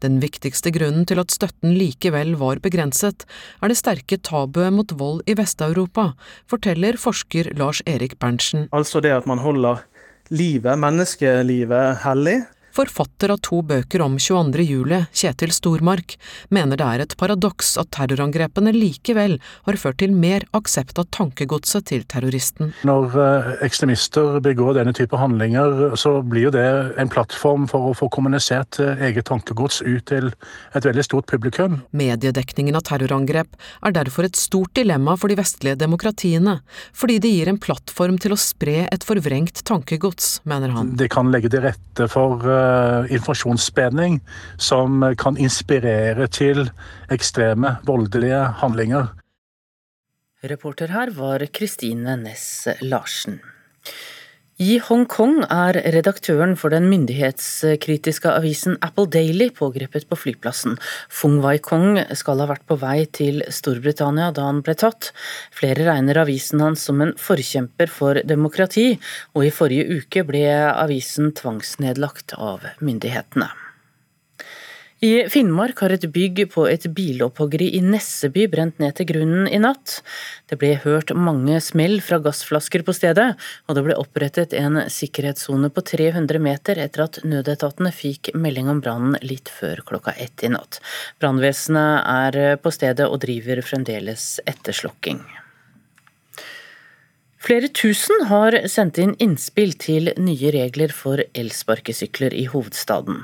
Den viktigste grunnen til at støtten likevel var begrenset, er det sterke tabuet mot vold i Vest-Europa, forteller forsker Lars Erik Berntsen. Altså det at man holder livet, menneskelivet, hellig, Forfatter av to bøker om 22. juli, Kjetil Stormark, mener det er et paradoks at terrorangrepene likevel har ført til mer aksept av tankegodset til terroristen. Når eh, ekstremister begår denne type handlinger, så blir jo det en plattform for å få kommunisert eh, eget tankegods ut til et veldig stort publikum. Mediedekningen av terrorangrep er derfor et stort dilemma for de vestlige demokratiene, fordi det gir en plattform til å spre et forvrengt tankegods, mener han. Det kan legge til rette for eh, informasjonsspredning som kan inspirere til ekstreme, voldelige handlinger. Reporter her var Kristine Næss Larsen. I Hongkong er redaktøren for den myndighetskritiske avisen Apple Daily pågrepet på flyplassen. Fung Wai-kong skal ha vært på vei til Storbritannia da han ble tatt. Flere regner avisen hans som en forkjemper for demokrati, og i forrige uke ble avisen tvangsnedlagt av myndighetene. I Finnmark har et bygg på et bilopphoggeri i Nesseby brent ned til grunnen i natt. Det ble hørt mange smell fra gassflasker på stedet, og det ble opprettet en sikkerhetssone på 300 meter etter at nødetatene fikk melding om brannen litt før klokka ett i natt. Brannvesenet er på stedet og driver fremdeles etterslokking. Flere tusen har sendt inn innspill til nye regler for elsparkesykler i hovedstaden.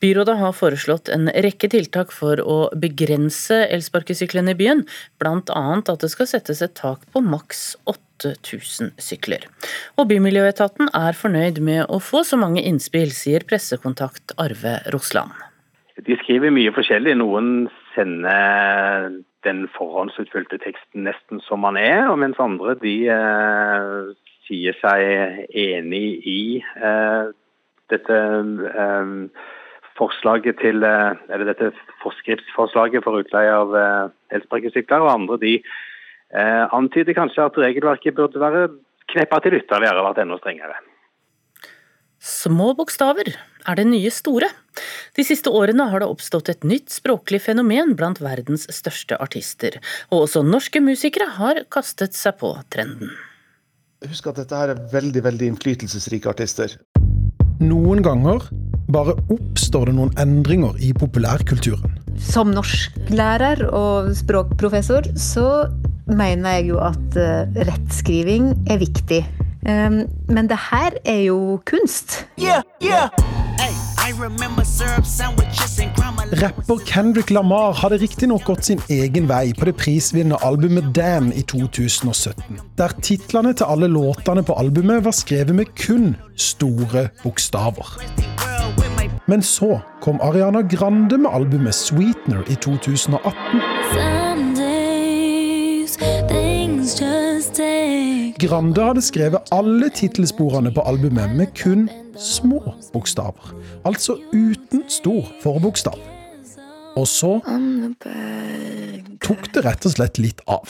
Byrådet har foreslått en rekke tiltak for å begrense elsparkesyklene i byen, bl.a. at det skal settes et tak på maks 8000 sykler. Og Bymiljøetaten er fornøyd med å få så mange innspill, sier pressekontakt Arve Rosland. De skriver mye forskjellig. Noen sender den forhåndsutfylte teksten nesten som man er, og mens andre de eh, sier seg enig i eh, dette eh, forslaget til eh, eller dette forskriftsforslaget for utleie av eh, elsparkesykler, og andre de eh, antyder kanskje at regelverket burde være kneppa til ytterligere og vært enda strengere. Små bokstaver er det nye store. De siste årene har det oppstått et nytt språklig fenomen blant verdens største artister, og også norske musikere har kastet seg på trenden. Husk at dette her er veldig, veldig innflytelsesrike artister. Noen ganger bare oppstår det noen endringer i populærkulturen. Som norsklærer og språkprofessor så mener jeg jo at eh, rettskriving er viktig. Um, men det her er jo kunst. Yeah, yeah. Rapper Kendrick Lamar hadde riktignok gått sin egen vei på det prisvinnende albumet Damn i 2017, der titlene til alle låtene på albumet var skrevet med kun store bokstaver. Men så kom Ariana Grande med albumet Sweetener i 2018. Grande hadde skrevet alle tittelsporene på albumet med kun små bokstaver. Altså uten stor forbokstav. Og så tok det rett og slett litt av.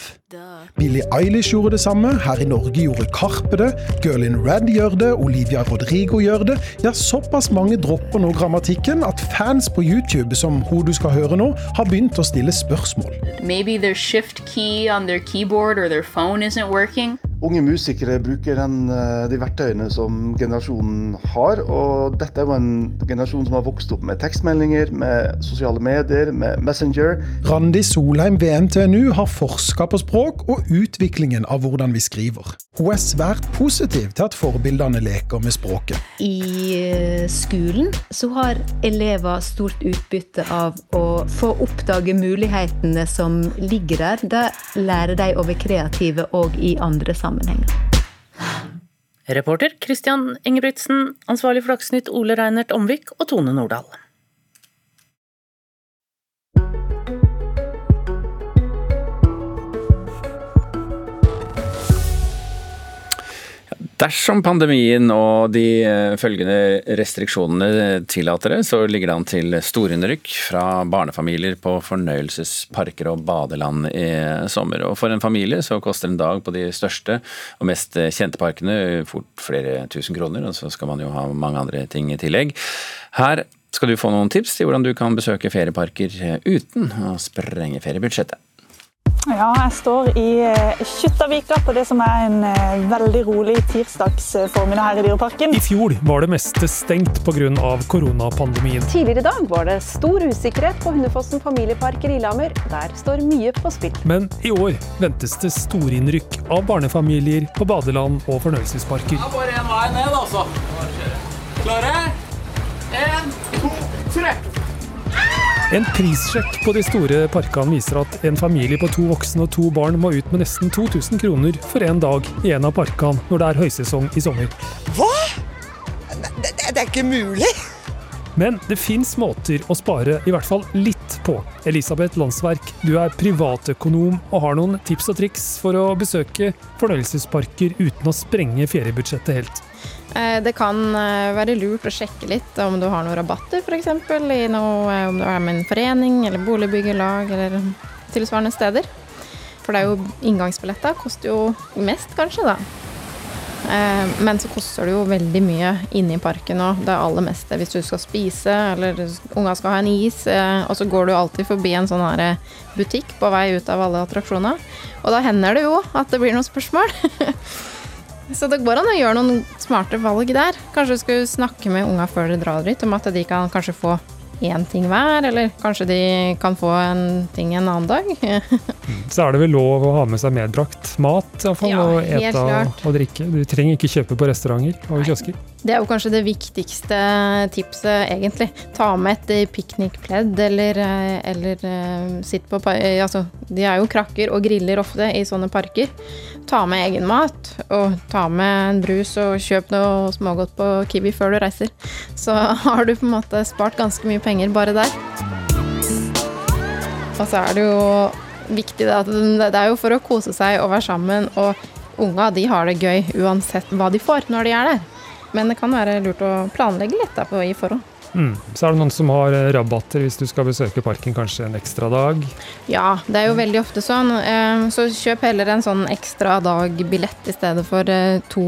Billie Eilish gjorde det samme, her i Norge gjorde Karpe det, Girl in Red gjør det, Olivia Rodrigo gjør det. Ja, såpass mange dropper nå grammatikken at fans på YouTube, som hun du skal høre nå, har begynt å stille spørsmål. Maybe their shift key on their keyboard or their phone isn't working. Unge musikere bruker den, eh, de verktøyene som generasjonen har. Og dette er jo en generasjon som har vokst opp med tekstmeldinger, med sosiale medier, med Messenger. Randi Solheim ved NTNU har forska på språk og utviklingen av hvordan vi skriver. Hun er svært positiv til at forbildene leker med språket. I eh, skolen så har elever stort utbytte av å få oppdage mulighetene som ligger der. Det lærer de å være kreative òg i andre sammenhenger sammenhenger. Reporter Christian Ingebrigtsen, ansvarlig for Dagsnytt Ole Reinert Omvik og Tone Nordahl. Dersom pandemien og de eh, følgende restriksjonene tillater det, så ligger det an til storinnrykk fra barnefamilier på fornøyelsesparker og badeland i sommer. Og For en familie så koster en dag på de største og mest kjente parkene fort flere tusen kroner, og så skal man jo ha mange andre ting i tillegg. Her skal du få noen tips til hvordan du kan besøke ferieparker uten å sprenge feriebudsjettet. Ja, jeg står i eh, Kjuttaviga på det som er en eh, veldig rolig tirsdags eh, her i Dyreparken. I fjor var det meste stengt pga. koronapandemien. Tidligere i dag var det stor usikkerhet på Hundefossen familiepark i Lillehammer. Der står mye på spill. Men i år ventes det storinnrykk av barnefamilier på badeland og fornøyelsesparker. Det er bare én vei ned, altså. Klare? Én, to, tre. En prissjekk på de store parkene viser at en familie på to voksne og to barn må ut med nesten 2000 kroner for en dag i en av parkene når det er høysesong i sommer. Hva?! Det, det, er ikke mulig! Men det fins måter å spare i hvert fall litt på. Elisabeth Landsverk, du er privatøkonom og har noen tips og triks for å besøke fornøyelsesparker uten å sprenge feriebudsjettet helt. Eh, det kan eh, være lurt å sjekke litt om du har noen rabatter, f.eks. i noe, eh, om du er med en forening eller boligbyggelag eller tilsvarende steder. For det er jo inngangsbilletter koster jo mest, kanskje, da. Men så koster det jo veldig mye inne i parken òg. Det aller meste hvis du skal spise eller unga skal ha en is. Og så går du alltid forbi en sånn her butikk på vei ut av alle attraksjoner. Og da hender det jo at det blir noen spørsmål. Så det går an å gjøre noen smarte valg der. Kanskje du skulle snakke med unga før dere drar dit, om at de kan kanskje få én ting hver, eller kanskje de kan få en ting en annen dag. Så er det vel lov å ha med seg medbrakt mat, iallfall, Ja, og ete og, drikke. Du trenger ikke kjøpe på restauranter og kiosker. Det er jo kanskje det viktigste tipset, egentlig. Ta med et eh, piknikpledd, eller, eh, eller eh, sitt på Altså, de er jo krakker og griller ofte i sånne parker. Ta med egen mat, og ta med en brus og kjøp noe smågodt på Kiwi før du reiser. Så har du på en måte spart ganske mye penger bare der. Og så er det jo viktig at det er jo for å kose seg og være sammen, og unga de har det gøy uansett hva de får når de er der. Men det kan være lurt å planlegge litt i forhånd. Mm. Så er det noen som har eh, rabatter hvis du skal besøke parken kanskje en ekstra dag. Ja, det er jo veldig ofte sånn. Eh, Så kjøp heller en sånn ekstra dag-billett i stedet for eh, to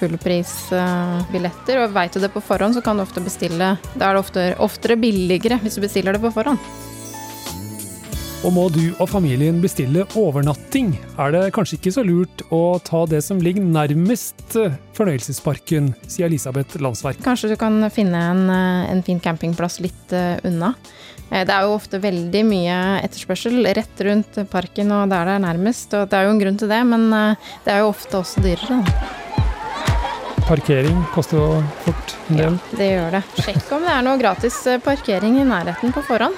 fullprisbilletter. Og veit du det på forhånd, så kan du ofte bestille Da er det ofte, oftere billigere hvis du bestiller det på forhånd. Og må du og familien bestille overnatting, er det kanskje ikke så lurt å ta det som ligger nærmest eh, fornøyelsesparken, sier Elisabeth Landsverk. Kanskje du kan finne en, eh, en fin campingplass litt eh, unna. Det er jo ofte veldig mye etterspørsel rett rundt parken og der det er nærmest. Og det er jo en grunn til det, men det er jo ofte også dyrere. Parkering koster jo fort en del. Ja, Det gjør det. Sjekk om det er noe gratis parkering i nærheten på forhånd.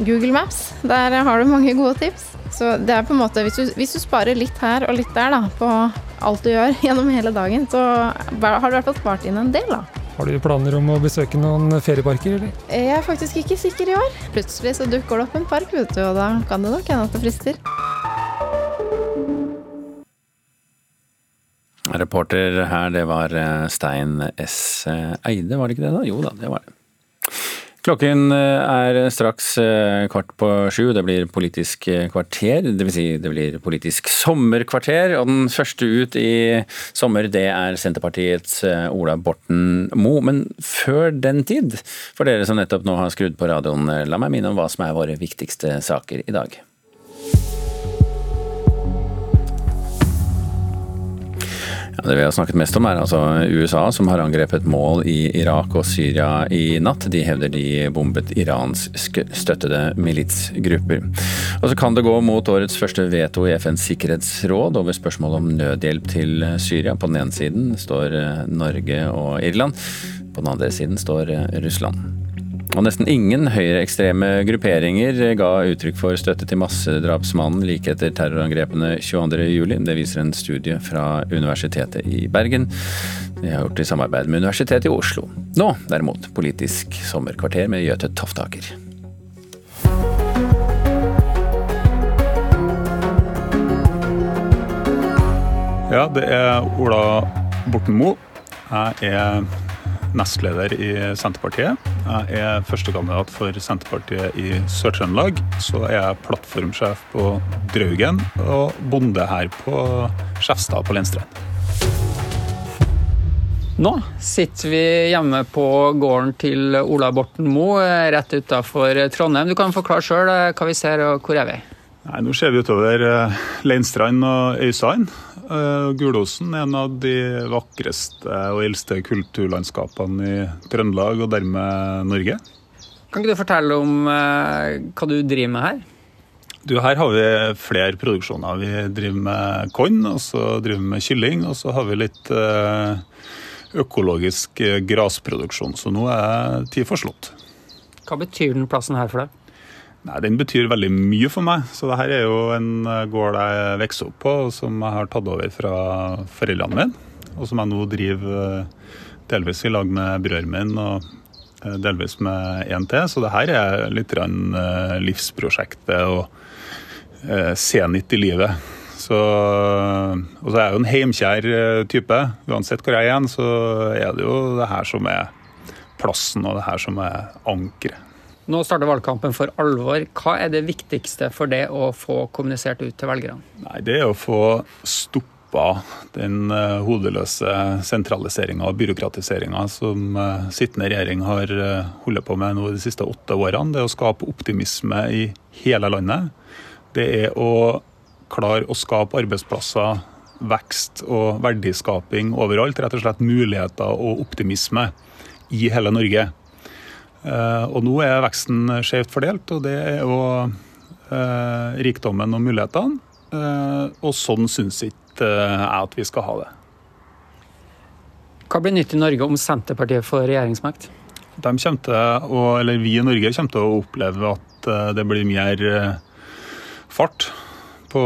Google Maps, der har du mange gode tips. Så det er på en måte, hvis du, hvis du sparer litt her og litt der da, på alt du gjør gjennom hele dagen, så har du i hvert fall spart inn en del. da. Har du planer om å besøke noen ferieparker, eller? Jeg er faktisk ikke sikker i år. Plutselig så dukker det opp en park, vet du, og da kan det nok hende at det frister. Reporter her, det var eh, Stein S. Eide, var det ikke det da? Jo da, det var det. Klokken eh, er straks eh, kvart på sju. Det blir Politisk kvarter. Dvs. Si det blir Politisk sommerkvarter. Og den første ut i sommer, det er Senterpartiets eh, Ola Borten Moe. Men før den tid, for dere som nettopp nå har skrudd på radioen, la meg minne om hva som er våre viktigste saker i dag. Ja, det vi har snakket mest om er altså USA som har angrepet mål i Irak og Syria i natt. De hevder de bombet iransk støttede militsgrupper. Og så kan det gå mot årets første veto i FNs sikkerhetsråd over spørsmål om nødhjelp til Syria. På den ene siden står Norge og Irland. På den andre siden står Russland. Og nesten ingen høyreekstreme grupperinger ga uttrykk for støtte til massedrapsmannen like etter terrorangrepene 22.07. Det viser en studie fra Universitetet i Bergen. Det har gjort i samarbeid med Universitetet i Oslo. Nå derimot Politisk sommerkvarter med Jøte Toftaker. Ja, det er Ola Borten Moe. Jeg er nestleder i Senterpartiet. Jeg er førstekandidat for Senterpartiet i Sør-Trøndelag. Så er jeg plattformsjef på Draugen og bonde her på Skjefstad på Lenstrand. Nå sitter vi hjemme på gården til Ola Borten Moe, rett utafor Trondheim. Du kan forklare sjøl hva vi ser, og hvor er vi? Nei, nå ser vi utover eh, Leinstrand og Øysand. Eh, Gulosen er en av de vakreste og eldste kulturlandskapene i Trøndelag, og dermed Norge. Kan ikke du fortelle om eh, hva du driver med her? Du, her har vi flere produksjoner. Vi driver med korn, og så driver vi med kylling, og så har vi litt eh, økologisk grasproduksjon. Så nå er tid for slått. Hva betyr den plassen her for deg? Nei, Den betyr veldig mye for meg. Så det her er jo en eh, gård jeg vokste opp på, som jeg har tatt over fra foreldrene mine. Og som jeg nå driver eh, delvis i lag med brødrene min og eh, delvis med én til. Så det her er litt livsprosjektet se senit i livet. Så, og så er jeg jo en heimkjær type. Uansett hvor jeg er så er det jo det her som er plassen, og det her som er ankeret. Nå starter valgkampen for alvor. Hva er det viktigste for det å få kommunisert ut til velgerne? Nei, Det er å få stoppa den eh, hodeløse sentraliseringa og byråkratiseringa som eh, sittende regjering har eh, holdt på med nå de siste åtte årene. Det er å skape optimisme i hele landet. Det er å klare å skape arbeidsplasser, vekst og verdiskaping overalt. Rett og slett muligheter og optimisme i hele Norge. Og nå er veksten skjevt fordelt, og det er jo rikdommen og mulighetene. Og sånn syns ikke jeg at vi skal ha det. Hva blir nytt i Norge om Senterpartiet får regjeringsmakt? De å, eller Vi i Norge kommer til å oppleve at det blir mer fart på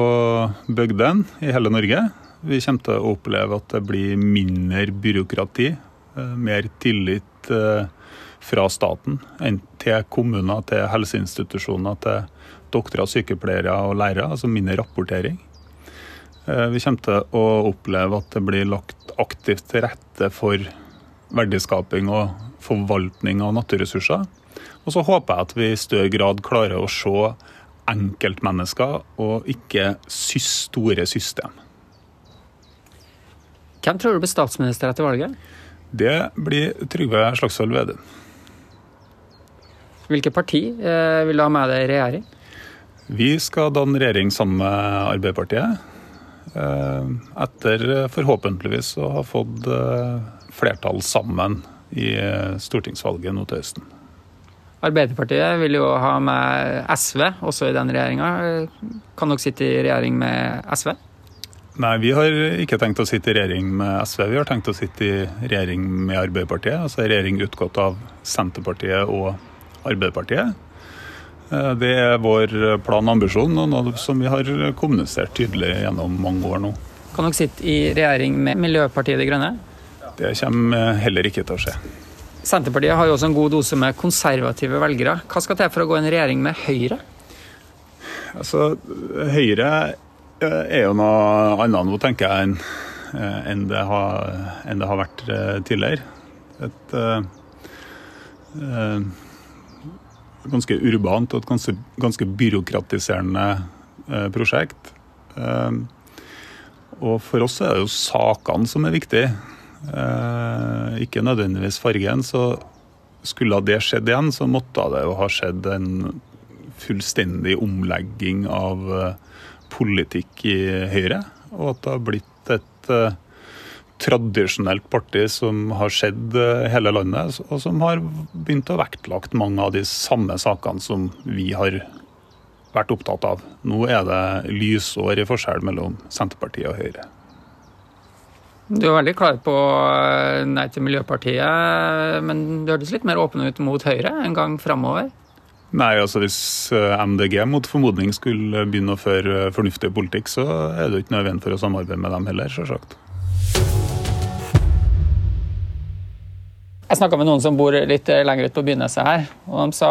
bygdene i hele Norge. Vi kommer til å oppleve at det blir mindre byråkrati, eh, mer tillit eh, fra staten til kommuner, til helseinstitusjoner, til doktorer, sykepleiere og lærere. Altså mindre rapportering. Eh, vi kommer til å oppleve at det blir lagt aktivt til rette for verdiskaping og forvaltning av naturressurser. Og så håper jeg at vi i større grad klarer å se enkeltmennesker og ikke store system. Hvem tror du blir statsminister etter valget? Det blir Trygve Slagsvold Vedum. Hvilket parti eh, vil du ha med deg i regjering? Vi skal danne regjering sammen med Arbeiderpartiet. Eh, etter forhåpentligvis å ha fått eh, flertall sammen i stortingsvalget nå til høsten. Arbeiderpartiet vil jo ha med SV også i den regjeringa. Kan dere sitte i regjering med SV? Nei, vi har ikke tenkt å sitte i regjering med SV. Vi har tenkt å sitte i regjering med Arbeiderpartiet. Altså en regjering utgått av Senterpartiet og Arbeiderpartiet. Eh, det er vår plan og ambisjon, og noe som vi har kommunisert tydelig gjennom mange år nå. Kan dere sitte i regjering med Miljøpartiet De Grønne? Det kommer heller ikke til å skje. Senterpartiet har jo også en god dose med konservative velgere. Hva skal til for å gå i en regjering med Høyre? Altså, Høyre eh, er jo noe annet nå, tenker jeg, enn eh, en det, en det, har vært tidligere. Et uh, ganske urbant og et ganske, ganske byråkratiserende uh, prosjekt. Uh, og for oss er det jo sakene som er viktige. Eh, ikke nødvendigvis fargen. Så skulle det skjedd igjen, så måtte det jo ha skjedd en fullstendig omlegging av eh, politikk i Høyre. Og at det har blitt et tradisjonelt parti som har skjedd uh, hele landet, og som har begynt å vektlagt mange av de samme sakene som vi har vært opptatt av. Nå er det lysår i forskjell mellom Senterpartiet og Høyre. Du er veldig klar på eh, nei til Miljøpartiet, men du hørtes litt mer åpen ut mot Høyre en gang framover? Nei, altså hvis eh, MDG mot formodning skulle begynne å føre eh, fornuftig politikk, så er det ikke noe veien for å samarbeide med dem heller, selvsagt. Jeg snakka med noen som bor litt lenger ut på Byneset her, og de sa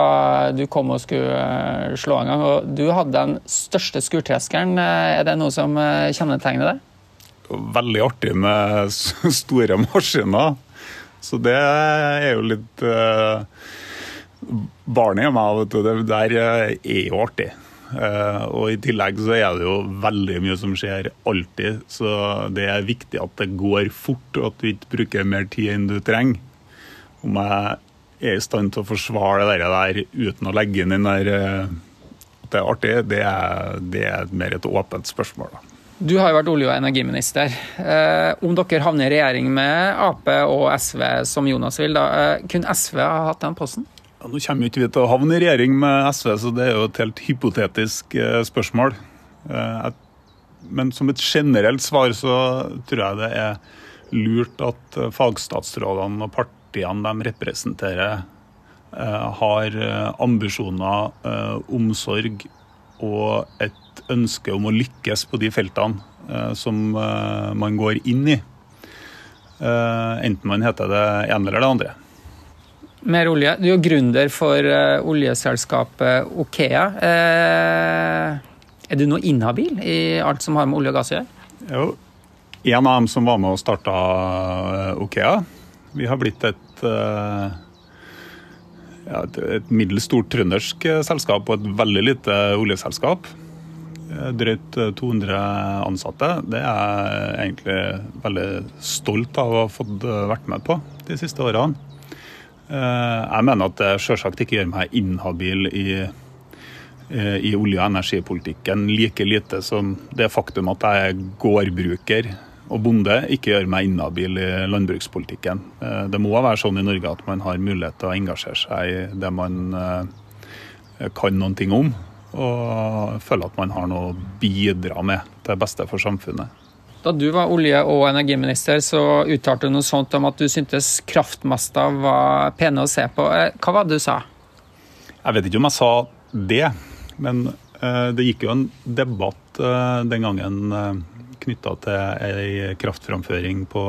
du kom og skulle slå en gang. Og du hadde den største skurtreskeren. Er det noe som kjennetegner deg? veldig artig med store maskiner. Så det er jo litt Barnet i meg, vet du. Det der er jo artig. Og i tillegg så er det jo veldig mye som skjer alltid, så det er viktig at det går fort, og at du ikke bruker mer tid enn du trenger. Om jeg er i stand til å forsvare det der uten å legge inn den der at det er artig, det er, det er mer et åpent spørsmål. da. Du har jo vært olje- og energiminister. Eh, om dere havner i regjering med Ap og SV, som Jonas vil, da, eh, kunne SV ha hatt den posten? Ja, nå kommer jo ikke vi til å havne i regjering med SV, så det er jo et helt hypotetisk eh, spørsmål. Eh, men som et generelt svar så tror jeg det er lurt at eh, fagstatsrådene og partiene de representerer, eh, har ambisjoner, omsorg og et ønske om å lykkes på de feltene eh, som eh, man går inn i. Eh, enten man heter det ene eller det andre. Mer olje. Du er gründer for oljeselskapet Okea. Er du nå inhabil i alt som har med olje og gass å gjøre? Jo. En av dem som var med og starta Okea. Vi har blitt et ja, et middels stort trøndersk selskap og et veldig lite oljeselskap. Eh, drøyt 200 eh, ansatte. Det er jeg egentlig veldig stolt av å ha fått eh, vært med på de siste årene. Jeg mener at det selvsagt ikke gjør meg inhabil i, i olje- og energipolitikken like lite som det faktum at jeg er gårdbruker og bonde ikke gjøre meg inhabil i landbrukspolitikken. Det må være sånn i Norge at man har mulighet til å engasjere seg i det man kan noen ting om, og føle at man har noe å bidra med til beste for samfunnet. Da du var olje- og energiminister, så uttalte du noe sånt om at du syntes kraftmaster var pene å se på. Hva var det du sa? Jeg vet ikke om jeg sa det, men det gikk jo en debatt den gangen knytta til ei kraftframføring på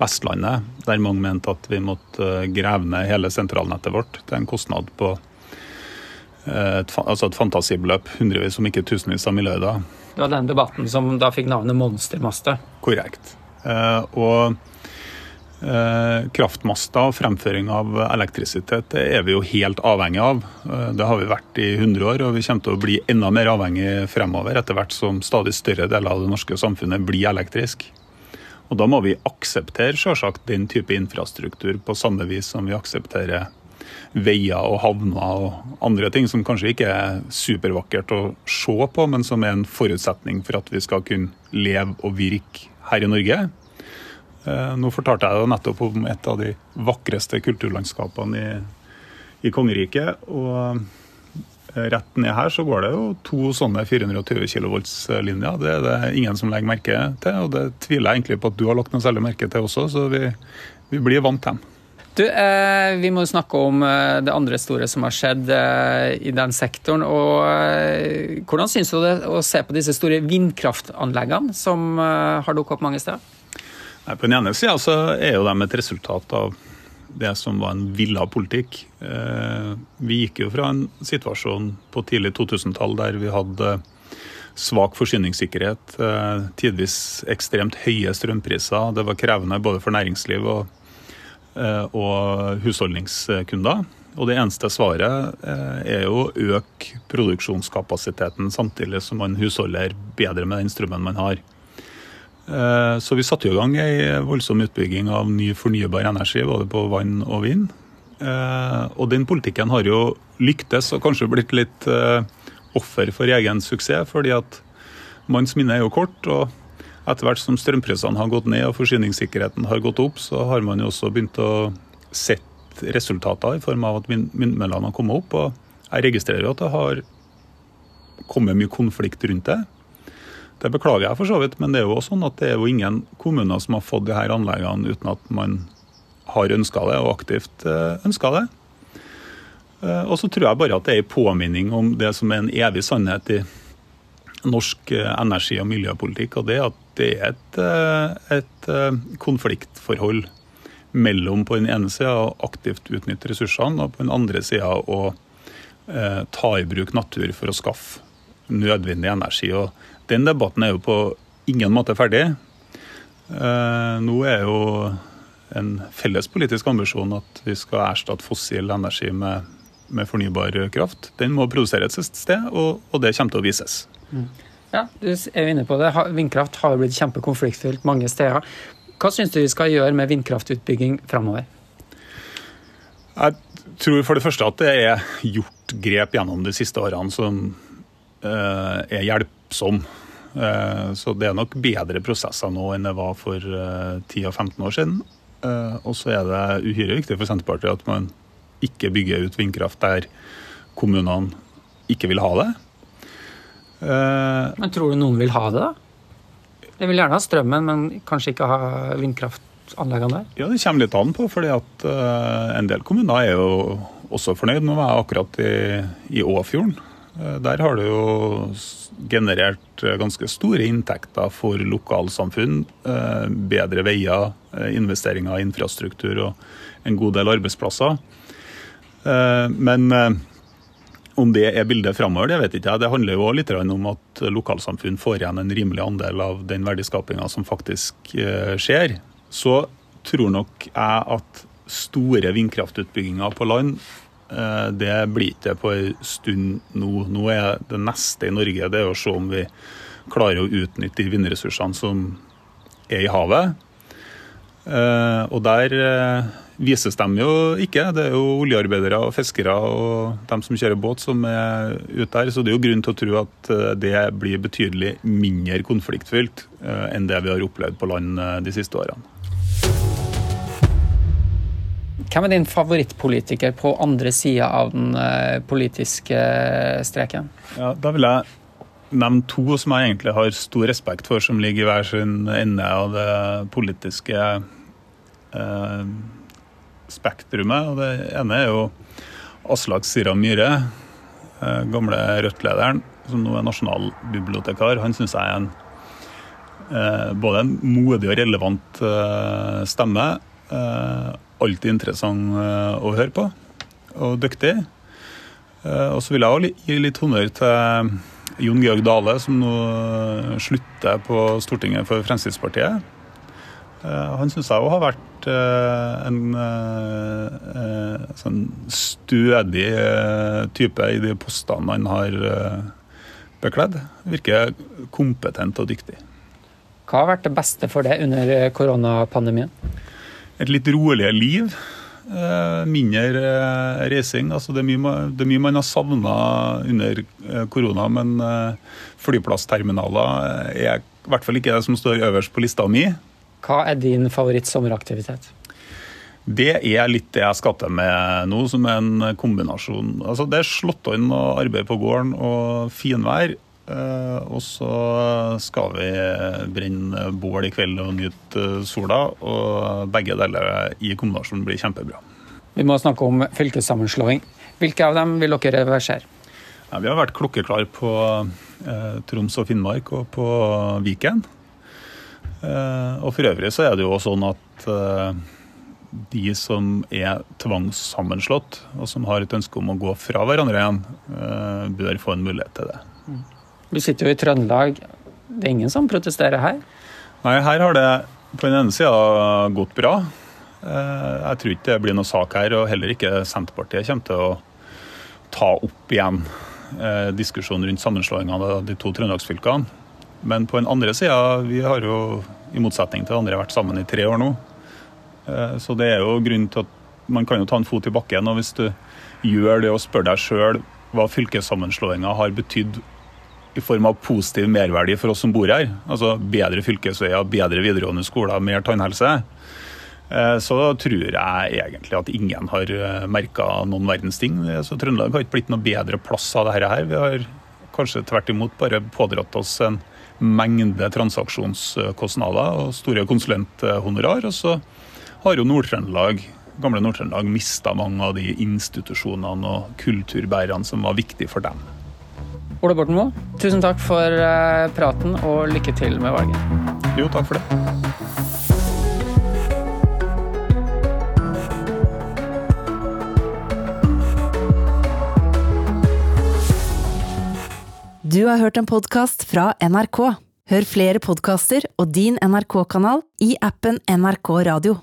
Vestlandet, der mange mente at vi måtte grave ned hele sentralnettet vårt til en kostnad på et, altså et fantasibeløp, hundrevis, om ikke tusenvis av milliarder. Det var den debatten som da fikk navnet monstermaster? Korrekt. og Eh, kraftmaster og fremføring av elektrisitet det er vi jo helt avhengig av. Eh, det har vi vært i 100 år, og vi kommer til å bli enda mer avhengig fremover etter hvert som stadig større deler av det norske samfunnet blir elektrisk. Og Da må vi akseptere selvsagt den type infrastruktur på samme vis som vi aksepterer veier og havner og andre ting som kanskje ikke er supervakkert å se på, men som er en forutsetning for at vi skal kunne leve og virke her i Norge. Eh, nå fortalte jeg jo nettopp om et av de vakreste kulturlandskapene i, i kongeriket. og eh, Rett ned her så går det jo to sånne 420 kV-linjer. Det er det ingen som legger merke til, og det tviler jeg egentlig på at du har lagt noe særlig merke til også, så vi, vi blir vant til dem. Du, eh, Vi må snakke om eh, det andre store som har skjedd eh, i den sektoren. og eh, Hvordan syns du det å se på disse store vindkraftanleggene som har dukket opp mange steder? Nei, på den ene sida så er jo de et resultat av det som var en villa politikk. Eh, vi gikk jo fra en situasjon på tidlig 2000-tall der vi hadde svak forsyningssikkerhet, eh, tidvis ekstremt høye strømpriser. Det var krevende både for næringsliv og, eh, og husholdningskunder. Og det eneste svaret er jo å øke produksjonskapasiteten samtidig som man husholder bedre med den strømmen man har. Eh, så vi satte i gang ei voldsom utbygging av ny fornybar energi, både på vann og vind. Eh, og den politikken har jo lyktes og kanskje blitt litt eh, offer for egen suksess, fordi at manns minne er jo kort. og etter hvert som strømprisene har gått ned og forsyningssikkerheten har gått opp, så har man jo også begynt å sette resultater i form av at vindmøllene har kommet opp. Og jeg registrerer jo at det har kommet mye konflikt rundt det. Det beklager jeg for så vidt, men det er jo også sånn at det er jo ingen kommuner som har fått de her anleggene uten at man har ønska det og aktivt eh, ønska det. Eh, og så tror jeg bare at det er en påminning om det som er en evig sannhet i norsk eh, energi- og miljøpolitikk, og det er at det er et, et konfliktforhold mellom på den ene sida å aktivt utnytte ressursene, og på den andre sida å ta i bruk natur for å skaffe nødvendig energi. og den debatten er jo på ingen måte ferdig. Eh, nå er jo en felles politisk ambisjon at vi skal erstatte fossil energi med, med fornybar kraft. Den må produseres et sted, og, og, det kommer til å vises. Mm. Ja, Du er jo inne på det. Vindkraft har jo blitt kjempekonfliktfylt mange steder. Hva syns du vi skal gjøre med vindkraftutbygging framover? Jeg tror for det første at det er gjort grep gjennom de siste årene som eh, er hjelp som. Eh, så det er nok bedre prosesser nå enn det var for 10-15 år siden. Eh, og så er det uhyre viktig for Senterpartiet at man ikke bygger ut vindkraft der kommunene ikke vil ha det. Eh, men tror du noen vil ha det, da? Jeg vil gjerne ha strømmen, men kanskje ikke ha vindkraftanleggene der? Ja, Det kommer litt an på, fordi at en del kommuner er jo også fornøyd. Nå var jeg akkurat i, i Åfjorden. Der har det jo generert eh, ganske store inntekter for lokalsamfunn. Eh, bedre veier, eh, investeringer i infrastruktur og en god del arbeidsplasser. Men om det er bildet framover, det vet ikke jeg. Det handler jo litt om at lokalsamfunn får igjen en rimelig andel av den verdiskapinga som faktisk skjer. Så tror nok jeg at store vindkraftutbygginger på land det blir ikke på en stund nå. Nå er det neste i Norge det er å se om vi klarer å utnytte de vindressursene som er i havet. Og der vises de jo ikke. Det er jo oljearbeidere og fiskere og de som kjører båt som er ute der. Så det er jo grunn til å tro at det blir betydelig mindre konfliktfylt enn det vi har opplevd på land de siste årene. Hvem er din favorittpolitiker på andre sida av den politiske streken? Ja, da vil jeg nevne to som jeg egentlig har stor respekt for, som ligger i hver sin ende av det politiske eh, spektrumet. Og det ene er jo Aslak Sira Myhre, eh, gamle Rødt-lederen, som nå er nasjonalbibliotekar. Han syns jeg er en eh, både en modig og relevant eh, stemme. Eh, alltid interessant eh, å høre på, og dyktig. Og så vil jeg også gi litt honnør til Jon Georg Dale, som nå slutter på Stortinget for Fremskrittspartiet. Han syns jeg òg har vært en sånn stødig type i de postene han har bekledd. Virker kompetent og dyktig. Hva har vært det beste for deg under koronapandemien? Et litt roligere liv. Mindre reising. Altså det, er mye, det, er mye, man har savna under korona, men flyplassterminaler er i hvert fall ikke det som står øverst på lista mi. Hva er din favorittsommeraktivitet? Det er litt det jeg skal til med nå, som er en kombinasjon. Altså Det er slått inn og arbeid på gården og finvær. Og så skal vi brenne bål i kveld og nyte sola. Og begge deler i kombinasjon blir kjempebra. Vi må snakke om fylkessammenslåing. Hvilke av dem vil dere reversere? Ja, vi har vært klokkeklare på eh, Troms og Finnmark og på Viken. Eh, og for øvrig så er det jo sånn at eh, de som er tvangssammenslått, og som har et ønske om å gå fra hverandre igjen, bør få en mulighet til det. Du sitter jo i Trøndelag. Det er ingen som protesterer her? Nei, her har det på den ene sida gått bra. Jeg tror ikke det blir noe sak her, og heller ikke Senterpartiet kommer til å ta opp igjen diskusjonen rundt sammenslåingen av de to trøndelagsfylkene. Men på den andre sida, vi har jo i motsetning til andre vært sammen i tre år nå. Så det er jo grunnen til at man kan jo ta en fot i bakken. Og hvis du gjør det og spør deg sjøl hva fylkessammenslåinga har betydd i form av positiv merverdi for oss som bor her, altså bedre fylkesveier, bedre videregående skoler, mer tannhelse, så tror jeg egentlig at ingen har merka noen verdens ting. Så Trøndelag har ikke blitt noe bedre plass av dette her. Vi har kanskje tvert imot bare pådratt oss en mengde transaksjonskostnader og store konsulenthonorar. Og så har jo Nord-Trøndelag gamle Nord-Trøndelag mista mange av de institusjonene og kulturbærerne som var viktige for dem. Ole Borten Moe, tusen takk for praten og lykke til med valget. Jo, takk for det. Du har hørt en podkast fra NRK. Hør flere podkaster og din NRK-kanal i appen NRK Radio.